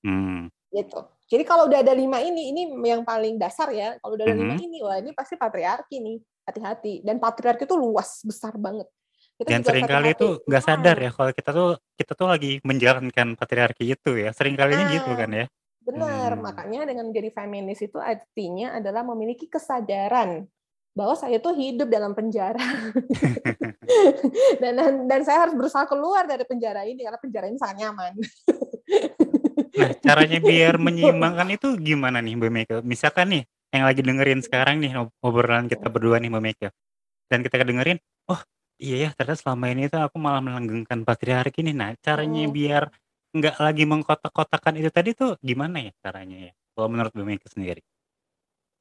Hmm. gitu. Jadi kalau udah ada lima ini ini yang paling dasar ya kalau udah ada hmm. lima ini wah ini pasti patriarki nih hati-hati. Dan patriarki itu luas besar banget. Kita dan sering kali itu nggak sadar ya kalau kita tuh kita tuh lagi menjalankan patriarki itu ya. Seringkalinya nah, gitu kan ya. benar. Hmm. makanya dengan menjadi feminis itu artinya adalah memiliki kesadaran bahwa saya tuh hidup dalam penjara dan, dan dan saya harus berusaha keluar dari penjara ini karena penjara ini sangat nyaman. nah caranya biar menyeimbangkan itu gimana nih Mbak Meka? Misalkan nih yang lagi dengerin sekarang nih obrolan kita berdua nih Mbak Meka dan kita dengerin, oh iya ya ternyata selama ini tuh aku malah melanggengkan patriarki nih. Nah caranya oh. biar nggak lagi mengkotak-kotakan itu tadi tuh gimana ya caranya ya? Kalau menurut Mbak Meka sendiri?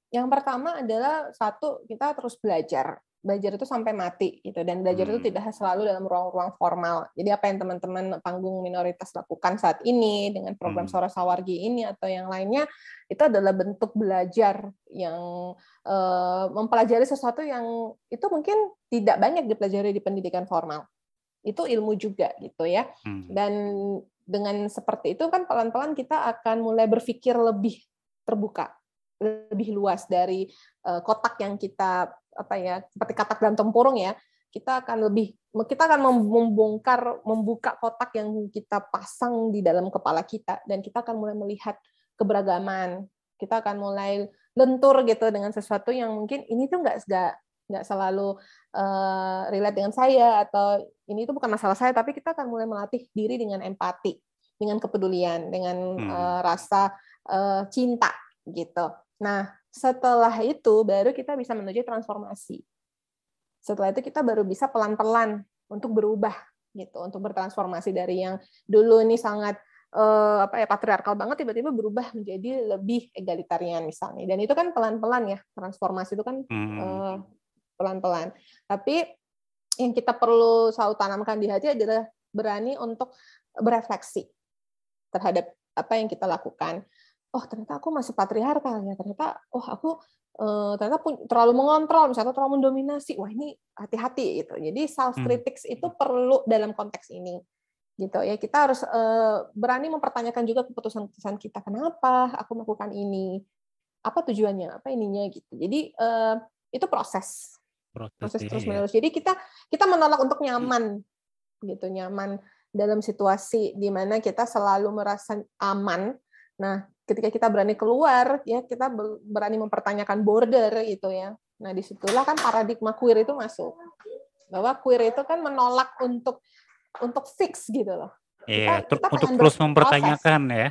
Yang pertama adalah satu kita terus belajar. Belajar itu sampai mati gitu dan belajar hmm. itu tidak selalu dalam ruang-ruang formal. Jadi apa yang teman-teman panggung minoritas lakukan saat ini dengan program hmm. Suara Sawargi ini atau yang lainnya itu adalah bentuk belajar yang uh, mempelajari sesuatu yang itu mungkin tidak banyak dipelajari di pendidikan formal. Itu ilmu juga gitu ya. Hmm. Dan dengan seperti itu kan pelan-pelan kita akan mulai berpikir lebih terbuka lebih luas dari uh, kotak yang kita apa ya seperti katak dalam tempurung ya kita akan lebih kita akan membongkar membuka kotak yang kita pasang di dalam kepala kita dan kita akan mulai melihat keberagaman kita akan mulai lentur gitu dengan sesuatu yang mungkin ini tuh nggak nggak nggak selalu uh, relate dengan saya atau ini itu bukan masalah saya tapi kita akan mulai melatih diri dengan empati dengan kepedulian dengan hmm. uh, rasa uh, cinta gitu Nah, setelah itu baru kita bisa menuju transformasi. Setelah itu kita baru bisa pelan-pelan untuk berubah gitu, untuk bertransformasi dari yang dulu ini sangat uh, apa ya patriarkal banget tiba-tiba berubah menjadi lebih egalitarian misalnya. Dan itu kan pelan-pelan ya, transformasi itu kan uh, pelan-pelan. Tapi yang kita perlu selalu tanamkan di hati adalah berani untuk berefleksi terhadap apa yang kita lakukan oh ternyata aku masih patriarkal ya ternyata oh aku uh, ternyata terlalu mengontrol misalnya terlalu mendominasi wah ini hati-hati gitu. Jadi self critics hmm. itu perlu dalam konteks ini gitu. Ya kita harus uh, berani mempertanyakan juga keputusan-keputusan kita kenapa aku melakukan ini? Apa tujuannya? Apa ininya? Gitu. Jadi uh, itu proses. Proses, proses terus menerus jadi kita kita menolak untuk nyaman gitu. Nyaman dalam situasi di mana kita selalu merasa aman. Nah ketika kita berani keluar ya kita berani mempertanyakan border itu ya. Nah di situlah kan paradigma queer itu masuk. Bahwa queer itu kan menolak untuk untuk fix gitu loh. Iya kita, kita untuk terus mempertanyakan ya.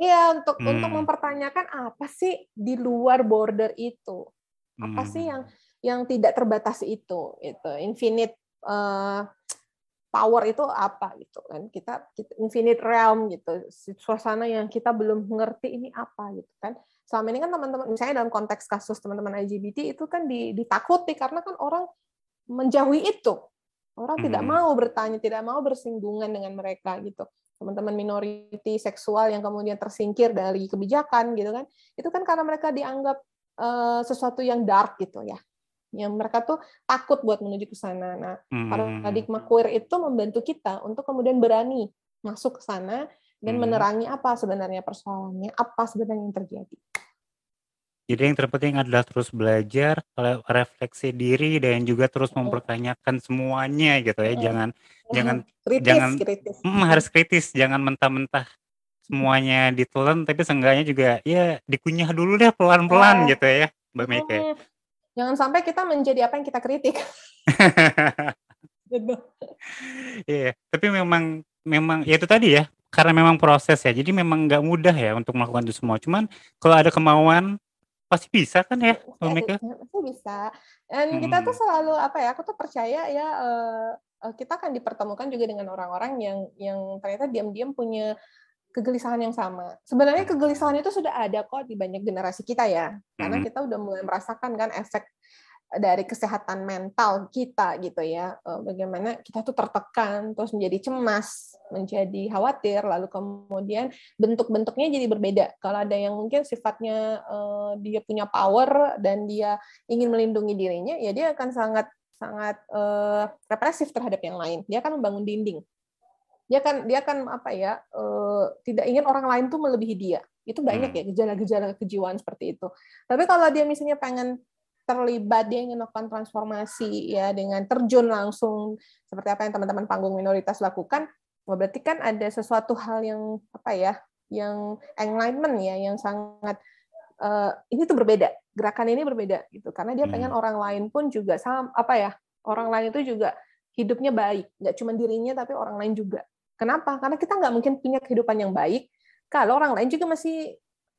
Iya untuk hmm. untuk mempertanyakan apa sih di luar border itu? Apa hmm. sih yang yang tidak terbatas itu itu infinite uh, power itu apa gitu kan. Kita, kita infinite realm gitu. Suasana yang kita belum mengerti ini apa gitu kan. Selama ini kan teman-teman misalnya dalam konteks kasus teman-teman LGBT itu kan ditakuti karena kan orang menjauhi itu. Orang hmm. tidak mau bertanya tidak mau bersinggungan dengan mereka gitu. Teman-teman minoriti seksual yang kemudian tersingkir dari kebijakan gitu kan. Itu kan karena mereka dianggap uh, sesuatu yang dark gitu ya. Yang mereka tuh takut buat menuju ke sana. Nah, hmm. paradigma queer itu membantu kita untuk kemudian berani masuk ke sana dan hmm. menerangi apa sebenarnya persoalannya, apa sebenarnya yang terjadi. Jadi yang terpenting adalah terus belajar, refleksi diri dan juga terus mempertanyakan semuanya gitu ya. Jangan jangan kritis, jangan kritis. Mm, harus kritis, jangan mentah-mentah semuanya ditelan tapi seenggaknya juga ya dikunyah dulu deh pelan-pelan gitu ya, Mbak Mika. Jangan sampai kita menjadi apa yang kita kritik. Gitu. Iya, tapi memang memang ya itu tadi ya, karena memang proses ya. Jadi memang nggak mudah ya untuk melakukan itu semua. Cuman kalau ada kemauan Pasti bisa kan ya, Bisa Mika? pasti bisa. Dan kita tuh selalu apa ya, aku tuh percaya ya, uh, kita akan dipertemukan juga dengan orang-orang yang yang ternyata diam-diam punya kegelisahan yang sama. Sebenarnya kegelisahan itu sudah ada kok di banyak generasi kita ya, karena kita udah mulai merasakan kan efek dari kesehatan mental kita gitu ya. Eh, bagaimana kita tuh tertekan terus menjadi cemas menjadi khawatir lalu kemudian bentuk-bentuknya jadi berbeda. Kalau ada yang mungkin sifatnya uh, dia punya power dan dia ingin melindungi dirinya ya dia akan sangat sangat uh, represif terhadap yang lain. Dia akan membangun dinding dia kan dia kan apa ya uh, tidak ingin orang lain tuh melebihi dia. Itu banyak hmm. ya gejala-gejala kejiwaan seperti itu. Tapi kalau dia misalnya pengen terlibat dia ingin melakukan transformasi ya dengan terjun langsung seperti apa yang teman-teman panggung minoritas lakukan berarti kan ada sesuatu hal yang apa ya yang enlightenment ya yang sangat uh, ini tuh berbeda. Gerakan ini berbeda gitu. Karena dia pengen hmm. orang lain pun juga sama apa ya orang lain itu juga hidupnya baik. Nggak cuma dirinya tapi orang lain juga kenapa karena kita nggak mungkin punya kehidupan yang baik kalau orang lain juga masih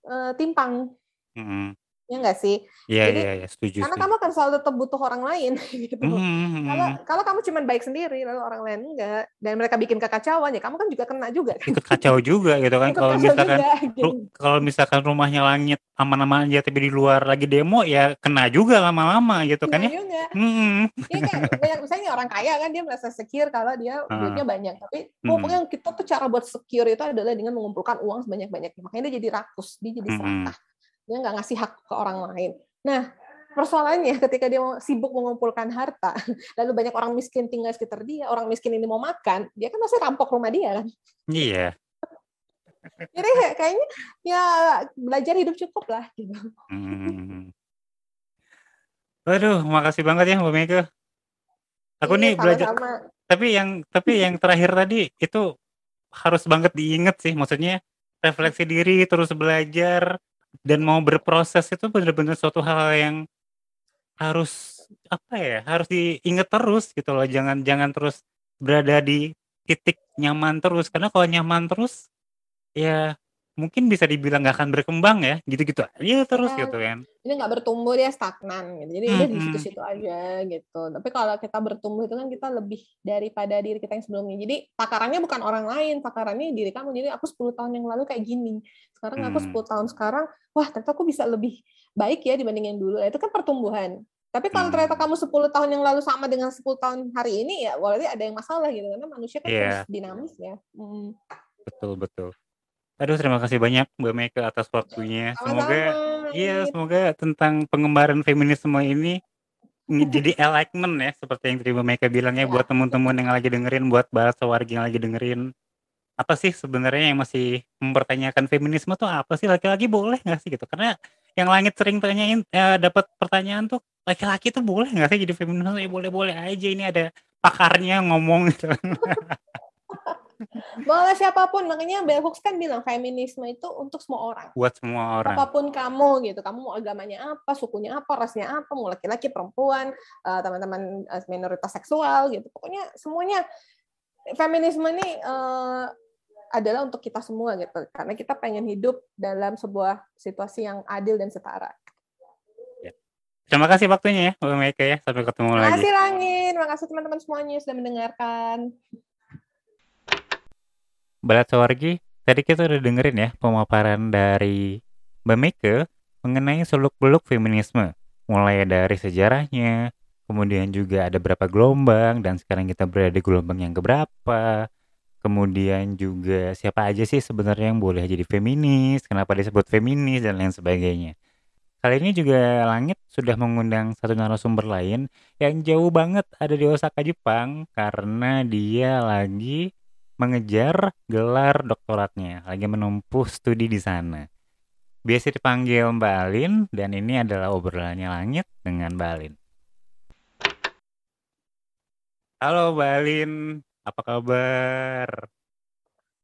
uh, timpang hmm. Ya nggak sih? Iya, iya, iya, setuju. Karena setuju. kamu akan selalu tetap butuh orang lain gitu. Mm -hmm. Kalau kalau kamu cuma baik sendiri lalu orang lain enggak dan mereka bikin kekacauan ya kamu kan juga kena juga kan. Ikut kacau juga gitu kan kalau misalkan juga, gitu. kalau misalkan rumahnya langit aman-aman aja tapi di luar lagi demo ya kena juga lama-lama gitu kan ya. Juga. Mm -hmm. Iya kan banyak misalnya orang kaya kan dia merasa secure kalau dia uh. duitnya banyak tapi mm. pokoknya kita tuh cara buat secure itu adalah dengan mengumpulkan uang sebanyak-banyaknya. Makanya dia jadi rakus, dia jadi serakah. Mm -hmm dia nggak ngasih hak ke orang lain. Nah, persoalannya ketika dia sibuk mengumpulkan harta, lalu banyak orang miskin tinggal sekitar dia, orang miskin ini mau makan, dia kan masih rampok rumah dia kan. Iya. Jadi kayaknya ya belajar hidup cukup lah gitu. Hmm. Waduh, makasih banget ya Mbak Mega. Aku iya, nih belajar. Tapi yang tapi yang terakhir tadi itu harus banget diingat sih, maksudnya refleksi diri terus belajar dan mau berproses itu benar-benar suatu hal yang harus apa ya, harus diingat terus gitu loh. Jangan jangan terus berada di titik nyaman terus, karena kalau nyaman terus, ya mungkin bisa dibilang nggak akan berkembang ya, gitu-gitu aja terus ya, gitu kan. Ini nggak bertumbuh dia stagnan gitu. Jadi dia di situ-situ aja gitu. Tapi kalau kita bertumbuh itu kan kita lebih daripada diri kita yang sebelumnya. Jadi takarannya bukan orang lain, takarannya diri kamu. Jadi aku 10 tahun yang lalu kayak gini. Sekarang aku 10 hmm. tahun sekarang, wah ternyata aku bisa lebih baik ya dibanding yang dulu. Nah, itu kan pertumbuhan. Tapi kalau ternyata kamu 10 tahun yang lalu sama dengan 10 tahun hari ini ya berarti ada yang masalah gitu karena manusia kan yeah. terus dinamis ya. Hmm. Betul betul. Aduh terima kasih banyak Mbak Meka atas waktunya. Semoga iya semoga tentang pengembaraan feminisme ini jadi enlightenment ya seperti yang tadi Mbak Meka bilang ya buat teman-teman yang lagi dengerin, buat bahasa warga yang lagi dengerin. Apa sih sebenarnya yang masih mempertanyakan feminisme tuh apa sih laki-laki boleh nggak sih gitu? Karena yang langit sering tanyain eh, dapat pertanyaan tuh laki-laki tuh boleh nggak sih jadi feminisme? Ya boleh-boleh aja ini ada pakarnya ngomong gitu. Boleh siapa pun, makanya Bell Hooks kan bilang feminisme itu untuk semua orang. Buat semua orang. Apa pun kamu gitu, kamu mau agamanya apa, sukunya apa, rasnya apa, mau laki-laki, perempuan, uh, teman-teman uh, minoritas seksual gitu. Pokoknya semuanya feminisme ini uh, adalah untuk kita semua gitu. Karena kita pengen hidup dalam sebuah situasi yang adil dan setara. Ya. Terima kasih waktunya ya, Mbak Meka ya. Sampai ketemu Terima lagi. Terima kasih Langit. Terima kasih teman-teman semuanya sudah mendengarkan. Balat Sawargi, tadi kita udah dengerin ya pemaparan dari Mbak Meke mengenai seluk-beluk feminisme. Mulai dari sejarahnya, kemudian juga ada berapa gelombang, dan sekarang kita berada di gelombang yang keberapa. Kemudian juga siapa aja sih sebenarnya yang boleh jadi feminis, kenapa disebut feminis, dan lain sebagainya. Kali ini juga Langit sudah mengundang satu narasumber lain yang jauh banget ada di Osaka, Jepang karena dia lagi mengejar gelar doktoratnya, lagi menempuh studi di sana. Biasa dipanggil Mbak Alin dan ini adalah obrolannya Langit dengan Mbak Alin. Halo Mbak Alin, apa kabar?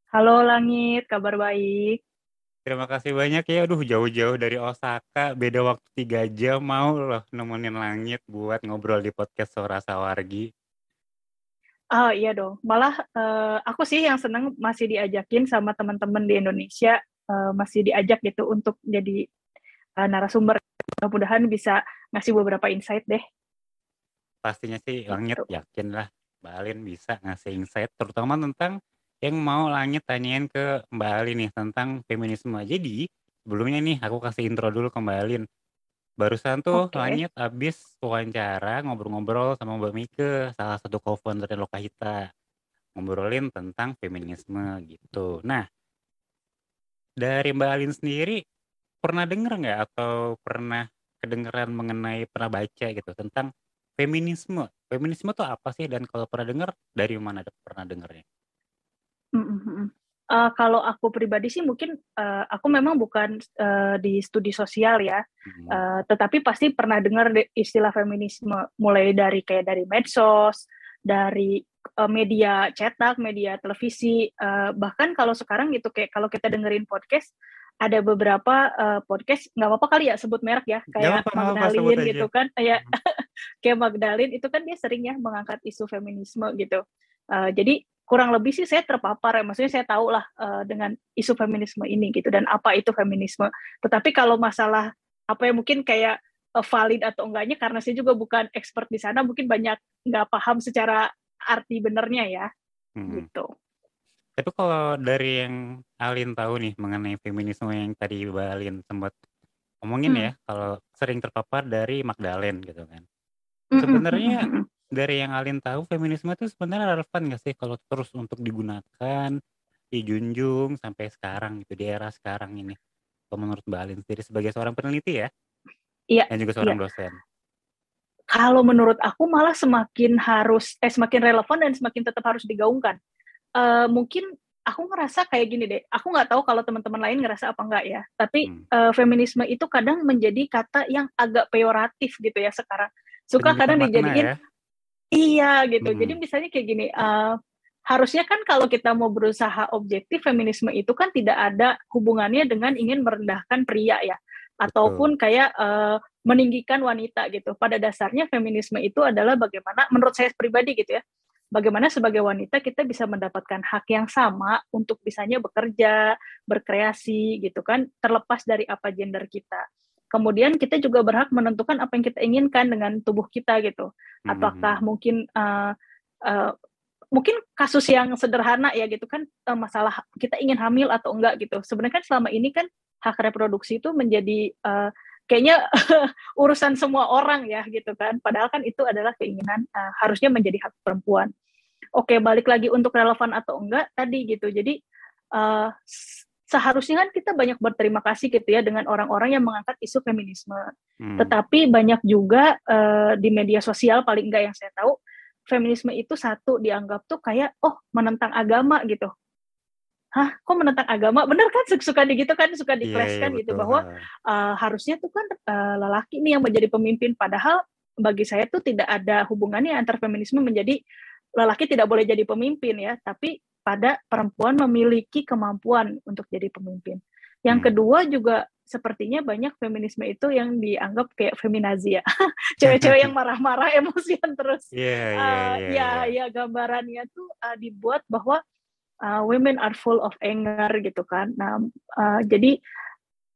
Halo Langit, kabar baik. Terima kasih banyak ya. Aduh, jauh-jauh dari Osaka, beda waktu tiga jam mau loh nemenin Langit buat ngobrol di podcast Sora Sawargi. Oh iya dong. Malah uh, aku sih yang seneng masih diajakin sama teman-teman di Indonesia uh, masih diajak gitu untuk jadi uh, narasumber. Mudah-mudahan bisa ngasih beberapa insight deh. Pastinya sih Langit gitu. yakin lah Mbak Alin bisa ngasih insight terutama tentang yang mau Langit tanyain ke Mbak Alin nih tentang feminisme. Jadi, sebelumnya nih aku kasih intro dulu ke Mbak Alin. Barusan tuh okay. Langit habis wawancara ngobrol-ngobrol sama Mbak Mike, salah satu co-founder Lokahita. Ngobrolin tentang feminisme gitu. Nah, dari Mbak Alin sendiri pernah denger nggak atau pernah kedengeran mengenai pernah baca gitu tentang feminisme? Feminisme tuh apa sih dan kalau pernah denger dari mana pernah dengernya? Uh, kalau aku pribadi sih mungkin, uh, aku memang bukan, uh, di studi sosial ya, hmm. uh, tetapi pasti pernah dengar istilah feminisme, mulai dari kayak dari medsos, dari, uh, media cetak, media televisi, uh, bahkan kalau sekarang gitu kayak kalau kita dengerin podcast, ada beberapa, uh, podcast nggak apa-apa kali ya sebut merek ya, kayak apa, Magdalene gitu kan, kayak hmm. kayak Magdalene itu kan dia sering ya mengangkat isu feminisme gitu. Uh, jadi kurang lebih sih saya terpapar ya. Maksudnya saya tahu lah uh, dengan isu feminisme ini gitu dan apa itu feminisme. Tetapi kalau masalah apa yang mungkin kayak uh, valid atau enggaknya karena saya juga bukan expert di sana mungkin banyak nggak paham secara arti benernya ya. Hmm. gitu. Tapi kalau dari yang Alin tahu nih mengenai feminisme yang tadi Mbak Alin sempat ngomongin hmm. ya kalau sering terpapar dari Magdalene gitu kan. Sebenarnya dari yang Alin tahu feminisme itu sebenarnya relevan nggak sih kalau terus untuk digunakan, dijunjung sampai sekarang gitu di era sekarang ini? Kalau menurut Mbak Alin sendiri sebagai seorang peneliti ya? Iya. Dan juga seorang iya. dosen. Kalau menurut aku malah semakin harus eh semakin relevan dan semakin tetap harus digaungkan. Uh, mungkin aku ngerasa kayak gini deh. Aku nggak tahu kalau teman-teman lain ngerasa apa enggak ya. Tapi hmm. uh, feminisme itu kadang menjadi kata yang agak peyoratif gitu ya sekarang. Suka kadang dijadiin ya? Iya gitu. Hmm. Jadi misalnya kayak gini, uh, harusnya kan kalau kita mau berusaha objektif feminisme itu kan tidak ada hubungannya dengan ingin merendahkan pria ya, ataupun kayak uh, meninggikan wanita gitu. Pada dasarnya feminisme itu adalah bagaimana, menurut saya pribadi gitu ya, bagaimana sebagai wanita kita bisa mendapatkan hak yang sama untuk bisanya bekerja, berkreasi gitu kan, terlepas dari apa gender kita kemudian kita juga berhak menentukan apa yang kita inginkan dengan tubuh kita gitu. Apakah hmm. mungkin uh, uh, mungkin kasus yang sederhana ya gitu kan uh, masalah kita ingin hamil atau enggak gitu. Sebenarnya kan selama ini kan hak reproduksi itu menjadi uh, kayaknya urusan semua orang ya gitu kan. Padahal kan itu adalah keinginan uh, harusnya menjadi hak perempuan. Oke, balik lagi untuk relevan atau enggak tadi gitu. Jadi uh, seharusnya kan kita banyak berterima kasih gitu ya dengan orang-orang yang mengangkat isu feminisme. Hmm. Tetapi banyak juga uh, di media sosial paling enggak yang saya tahu feminisme itu satu dianggap tuh kayak oh menentang agama gitu. Hah, kok menentang agama? Bener kan suka di gitu kan suka dikleskan yeah, yeah, gitu bahwa uh, harusnya tuh kan uh, lelaki nih yang menjadi pemimpin padahal bagi saya tuh tidak ada hubungannya antar feminisme menjadi lelaki tidak boleh jadi pemimpin ya, tapi pada perempuan memiliki kemampuan untuk jadi pemimpin. Yang hmm. kedua juga sepertinya banyak feminisme itu yang dianggap kayak feminazi ya. Cewek-cewek yang marah-marah, emosian terus. Yeah, yeah, uh, yeah, ya, yeah. ya gambarannya tuh uh, dibuat bahwa uh, women are full of anger gitu kan. Nah, uh, jadi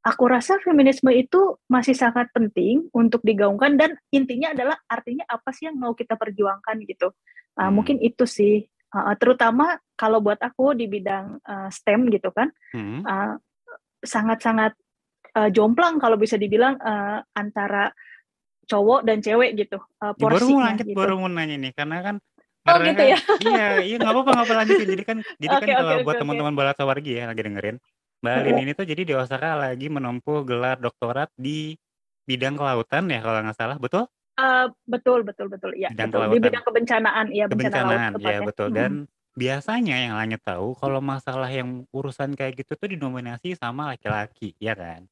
aku rasa feminisme itu masih sangat penting untuk digaungkan dan intinya adalah artinya apa sih yang mau kita perjuangkan gitu. Uh, hmm. Mungkin itu sih Uh, terutama kalau buat aku di bidang uh, STEM gitu kan, hmm. uh, sangat-sangat uh, jomplang kalau bisa dibilang uh, antara cowok dan cewek gitu. Uh, ya, baru mau lanjut, gitu. baru mau nanya nih, karena kan Oh gitu ya? iya, iya nggak apa-apa nggak apa lanjutin. Jadi kan, jadi okay, kan okay, kalau okay, buat okay. teman-teman balat sawargi ya lagi dengerin, Mbak Alin ini tuh jadi di Osaka lagi menempuh gelar doktorat di bidang kelautan ya kalau nggak salah, betul? Uh, betul betul betul, iya Bidang betul. Di bidang kebencanaan, iya bencana laut Kebencanaan, tepatnya. betul. Mhm. Dan biasanya yang Langit tahu kalau masalah yang urusan kayak gitu tuh didominasi sama laki-laki, ya kan?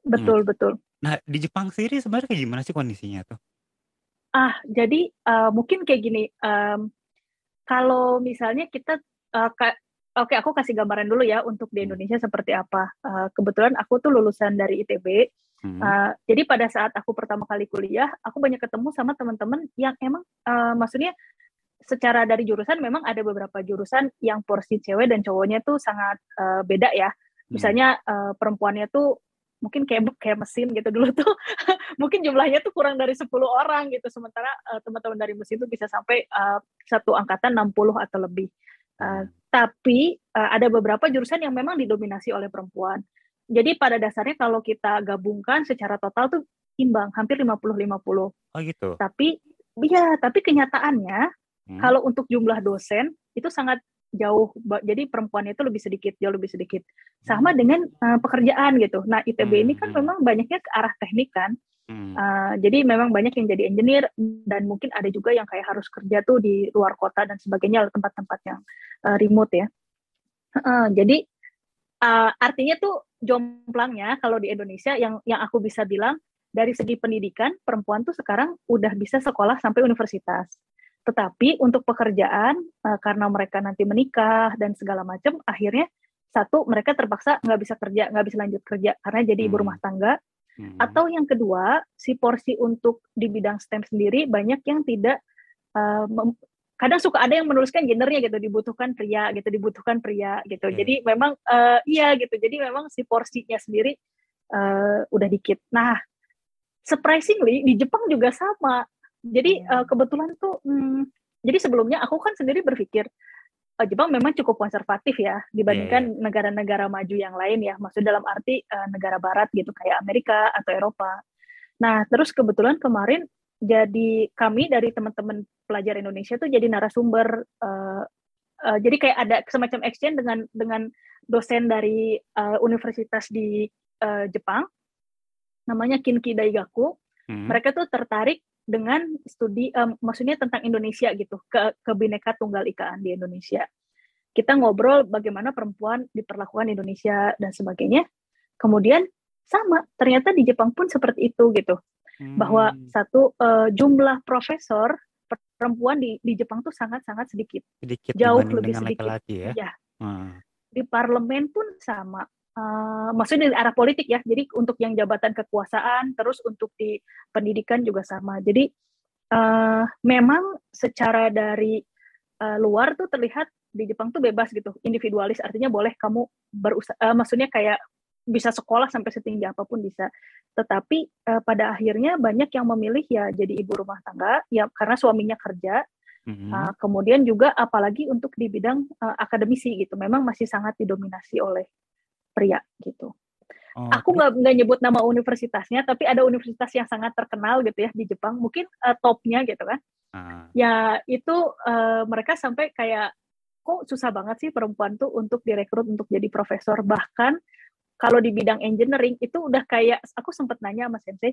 Hmm. Betul betul. Nah, di Jepang sendiri sebenarnya kayak gimana sih kondisinya tuh? Ah, jadi, uh, mungkin kayak gini, um, kalau misalnya kita, uh, ka oke aku kasih gambaran dulu ya untuk di Hmm. Indonesia seperti apa. Uh, kebetulan aku tuh lulusan dari ITB, Mhm. uh, jadi pada saat aku pertama kali kuliah, aku banyak ketemu sama teman-teman yang emang, uh, maksudnya secara dari jurusan memang ada beberapa jurusan yang porsi cewek dan cowoknya tuh sangat, uh, beda ya. Hmm. Misalnya, uh, perempuannya tuh mungkin kayak kayak mesin gitu dulu tuh mungkin jumlahnya tuh kurang dari 10 orang gitu, sementara, uh, teman-teman dari mesin itu bisa sampai, uh, satu angkatan 60 atau lebih. Uh, Hmm. tapi, uh, ada beberapa jurusan yang memang didominasi oleh perempuan. Jadi pada dasarnya kalau kita gabungkan secara total tuh imbang, hampir 50-50. Oh gitu? Tapi iya, tapi kenyataannya Hmm. kalau untuk jumlah dosen itu sangat jauh, jadi perempuannya itu lebih sedikit, jauh lebih sedikit. Sama Hmm. dengan, uh, pekerjaan gitu. Nah, ITB ini kan Hmm. memang banyaknya ke arah teknik kan, Hmm. uh, jadi memang banyak yang jadi engineer dan mungkin ada juga yang kayak harus kerja tuh di luar kota dan sebagainya, tempat-tempat yang, uh, remote ya. Heeh, jadi, uh, artinya tuh jomplangnya kalau di Indonesia yang yang aku bisa bilang dari segi pendidikan, perempuan tuh sekarang udah bisa sekolah sampai universitas. Tetapi untuk pekerjaan, uh, karena mereka nanti menikah dan segala macam, akhirnya satu mereka terpaksa nggak bisa kerja, nggak bisa lanjut kerja karena jadi ibu Hmm. rumah tangga. Hmm. Atau yang kedua, si porsi untuk di bidang STEM sendiri banyak yang tidak, uh, mem kadang suka ada yang menuliskan gendernya gitu, dibutuhkan pria gitu, dibutuhkan pria gitu. Oke. Jadi memang, uh, iya gitu, jadi memang si porsinya sendiri, uh, udah dikit. Nah, surprisingly di Jepang juga sama. Jadi, uh, kebetulan tuh, mmm, jadi sebelumnya aku kan sendiri berpikir, eee, Jepang memang cukup konservatif ya Iya dibandingkan iya. negara-negara maju yang lain ya, maksudnya dalam arti, eee, negara barat gitu kayak Amerika atau Eropa. Nah, terus kebetulan kemarin jadi kami dari teman-teman pelajar Indonesia tuh jadi narasumber, eee eee, jadi kayak ada semacam exchange dengan dengan dosen dari, eee, universitas di, eee, Jepang, namanya Kinki Daigaku. Hmm. Mereka tuh tertarik dengan studi, mmm, maksudnya tentang Indonesia gitu, ke Kebhinneka Tunggal Ikaan di Indonesia. Kita ngobrol bagaimana perempuan diperlakukan di Indonesia dan sebagainya. Kemudian sama, ternyata di Jepang pun seperti itu gitu. Bahwa Hmm. satu, eee, jumlah profesor perempuan di di Jepang tuh sangat-sangat sedikit. Sedikit Jauh lebih dengan sedikit. laki-laki ya? Iya. Heeh. Di parlemen pun sama, eee, maksudnya dari arah politik ya, jadi untuk yang jabatan kekuasaan, terus untuk di pendidikan juga sama. Jadi, eee, memang secara dari, eee, luar tuh terlihat di Jepang tuh bebas gitu, individualis, artinya boleh kamu berusa eee, maksudnya kayak bisa sekolah sampai setinggi apa pun bisa. Tetapi, eee, pada akhirnya banyak yang memilih ya jadi ibu rumah tangga, ya karena suaminya kerja, Mhm. eee, kemudian juga apalagi untuk di bidang, eee, akademisi gitu, memang masih sangat didominasi oleh pria gitu. Oh, Aku nggak nggak nyebut nama universitasnya, tapi ada universitas yang sangat terkenal gitu ya di Jepang, mungkin, eee, top-nya gitu kan. Heeh. Ya itu, eee, mereka sampai kayak, kok susah banget sih perempuan tuh untuk direkrut untuk jadi profesor, bahkan kalau di bidang engineering itu udah kayak aku sempet nanya sama sensei,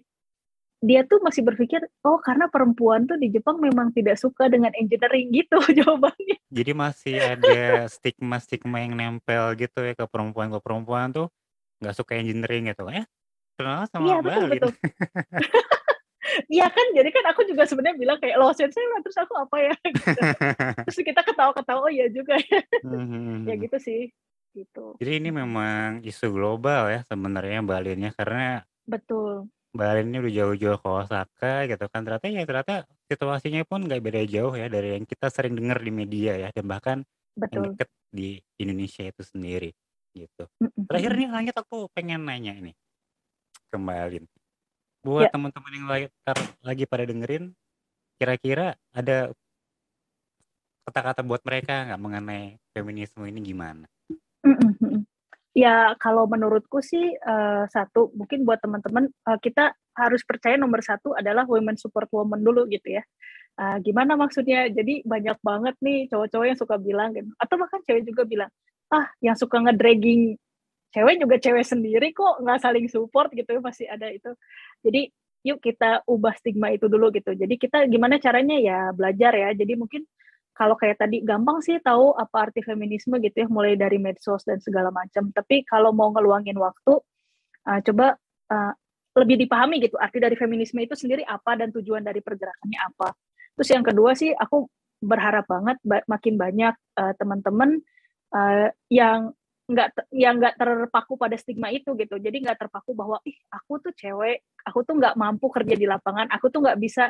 dia tuh masih berpikir, "Oh karena perempuan tuh di Jepang memang tidak suka dengan engineering," gitu jawabannya. Jadi masih ada stigma-stigma yang nempel gitu ya ke perempuan, kalau perempuan tuh nggak suka engineering gitu ya? Kenal sama Iya, betul Lin. betul. Iya kan, jadi kan aku juga sebenarnya bilang kayak, "Loh sensei lah, terus aku apa ya?" Gitu. Terus kita ketawa-ketawa, "Oh iya juga ya." Mhm Ya mhm. gitu sih, gitu. Jadi ini memang isu global ya sebenarnya Mbak Linnya, karena Betul. Mbak Lin ini udah jauh-jauh ke Osaka gitu kan, ternyata ya ternyata situasinya pun nggak beda jauh ya dari yang kita sering dengar di media ya, dan bahkan yang Betul. deket di Indonesia itu sendiri, gitu. Terakhir nih Langit aku pengen nanya ini ke Mbak Lin. Buat Ya. teman-teman yang lagi tar lagi pada dengerin, kira-kira ada kata-kata buat mereka nggak mengenai feminisme ini gimana? Ya kalau menurutku sih, eee, satu mungkin buat teman-teman, eee, kita harus percaya nomor satu adalah women support woman dulu gitu ya. Eee, gimana maksudnya? Jadi banyak banget nih cowok-cowok yang suka bilang gitu, atau bahkan cewek juga bilang, "Ah yang suka nge-dragging cewek juga cewek sendiri kok nggak saling support gitu pasti ada itu. Jadi yuk kita ubah stigma itu dulu gitu. Jadi kita gimana caranya ya belajar ya. Jadi mungkin kalau kayak tadi gampang sih tahu apa arti feminisme gitu ya mulai dari medsos dan segala macam. Tapi kalau mau ngeluangin waktu uh, coba uh, lebih dipahami gitu arti dari feminisme itu sendiri apa dan tujuan dari pergerakannya apa. Terus yang kedua sih aku berharap banget ba makin banyak uh, teman-teman uh, yang nggak yang nggak terpaku pada stigma itu gitu. Jadi nggak terpaku bahwa ih aku tuh cewek aku tuh nggak mampu kerja di lapangan aku tuh nggak bisa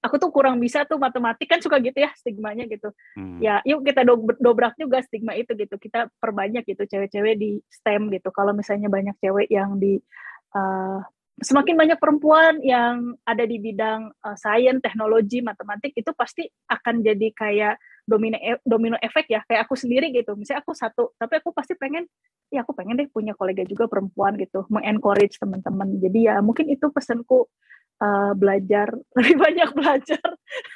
aku tuh kurang bisa tuh matematik kan suka gitu ya stigmanya gitu. Hmm. ya yuk kita do dobrak juga stigma itu gitu. Kita perbanyak gitu cewek-cewek di STEM gitu. Kalau misalnya banyak cewek yang di uh, semakin banyak perempuan yang ada di bidang uh, sains teknologi matematik itu pasti akan jadi kayak domino e, domino efek ya. Kayak aku sendiri gitu. Misalnya aku satu tapi aku pasti pengen ya aku pengen deh punya kolega juga perempuan gitu. Mengencourage teman-teman. Jadi ya mungkin itu pesanku uh, belajar lebih banyak belajar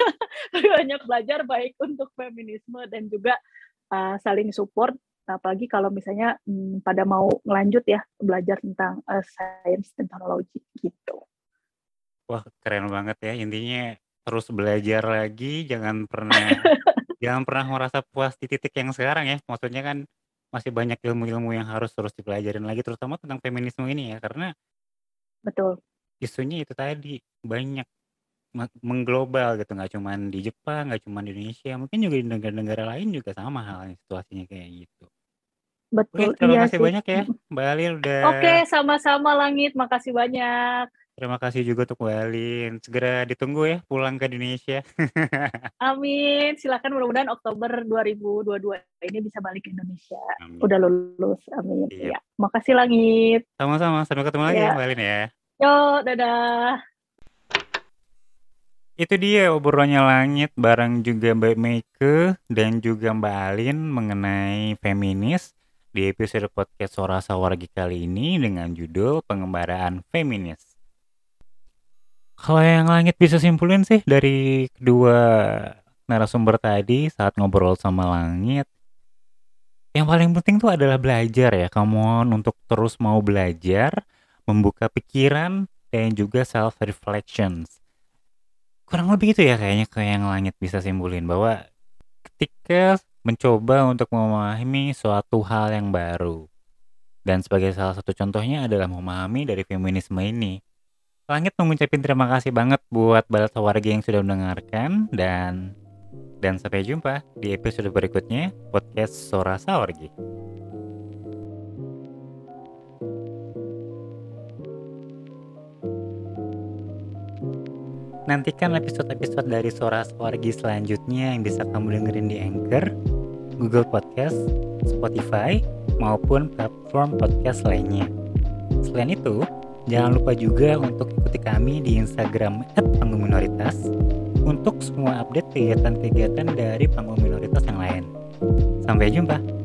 lebih banyak belajar baik untuk feminisme dan juga uh, saling support apalagi kalau misalnya hmm, pada mau ngelanjut ya belajar tentang uh, sains dan teknologi gitu. Wah keren banget ya intinya terus belajar lagi jangan pernah jangan pernah merasa puas di titik yang sekarang ya. Maksudnya kan masih banyak ilmu-ilmu yang harus terus dipelajarin lagi terutama tentang feminisme ini ya karena Betul. Isunya itu tadi banyak mengglobal gitu nggak cuma di Jepang nggak cuma di Indonesia mungkin juga di negara-negara lain juga sama halnya situasinya kayak gitu Betul, Oke, terima iya kasih sih. banyak ya Mbak Alil udah Oke, sama-sama Langit. Makasih banyak. Terima kasih juga untuk Mbak Alin. Segera ditunggu ya pulang ke Indonesia. Amin. Silakan mudah-mudahan Oktober 2022 ini bisa balik ke Indonesia. Amin. Udah lulus. Amin. Iya. Ya. Makasih Langit. Sama-sama. Sampai ketemu lagi ya, ya Mbak Alin ya. Yo, dadah. Itu dia obrolannya Langit bareng juga Mbak Meike dan juga Mbak Alin mengenai feminis di episode podcast Sora Sawargi kali ini dengan judul Pengembaraan Feminis. Kalau yang langit bisa simpulin sih dari kedua narasumber tadi saat ngobrol sama langit, yang paling penting tuh adalah belajar ya. Kamu untuk terus mau belajar, membuka pikiran dan juga self reflections. Kurang lebih itu ya kayaknya kayak yang langit bisa simpulin bahwa ketika mencoba untuk memahami suatu hal yang baru. Dan sebagai salah satu contohnya adalah memahami dari feminisme ini Langit mengucapkan terima kasih banget buat Balat warga yang sudah mendengarkan dan dan sampai jumpa di episode berikutnya podcast Sora Sawargi. Nantikan episode-episode dari Sora Sawargi selanjutnya yang bisa kamu dengerin di Anchor, Google Podcast, Spotify, maupun platform podcast lainnya. Selain itu, Jangan lupa juga untuk ikuti kami di Instagram @panggung_minoritas untuk semua update kegiatan-kegiatan dari panggung minoritas yang lain. Sampai jumpa.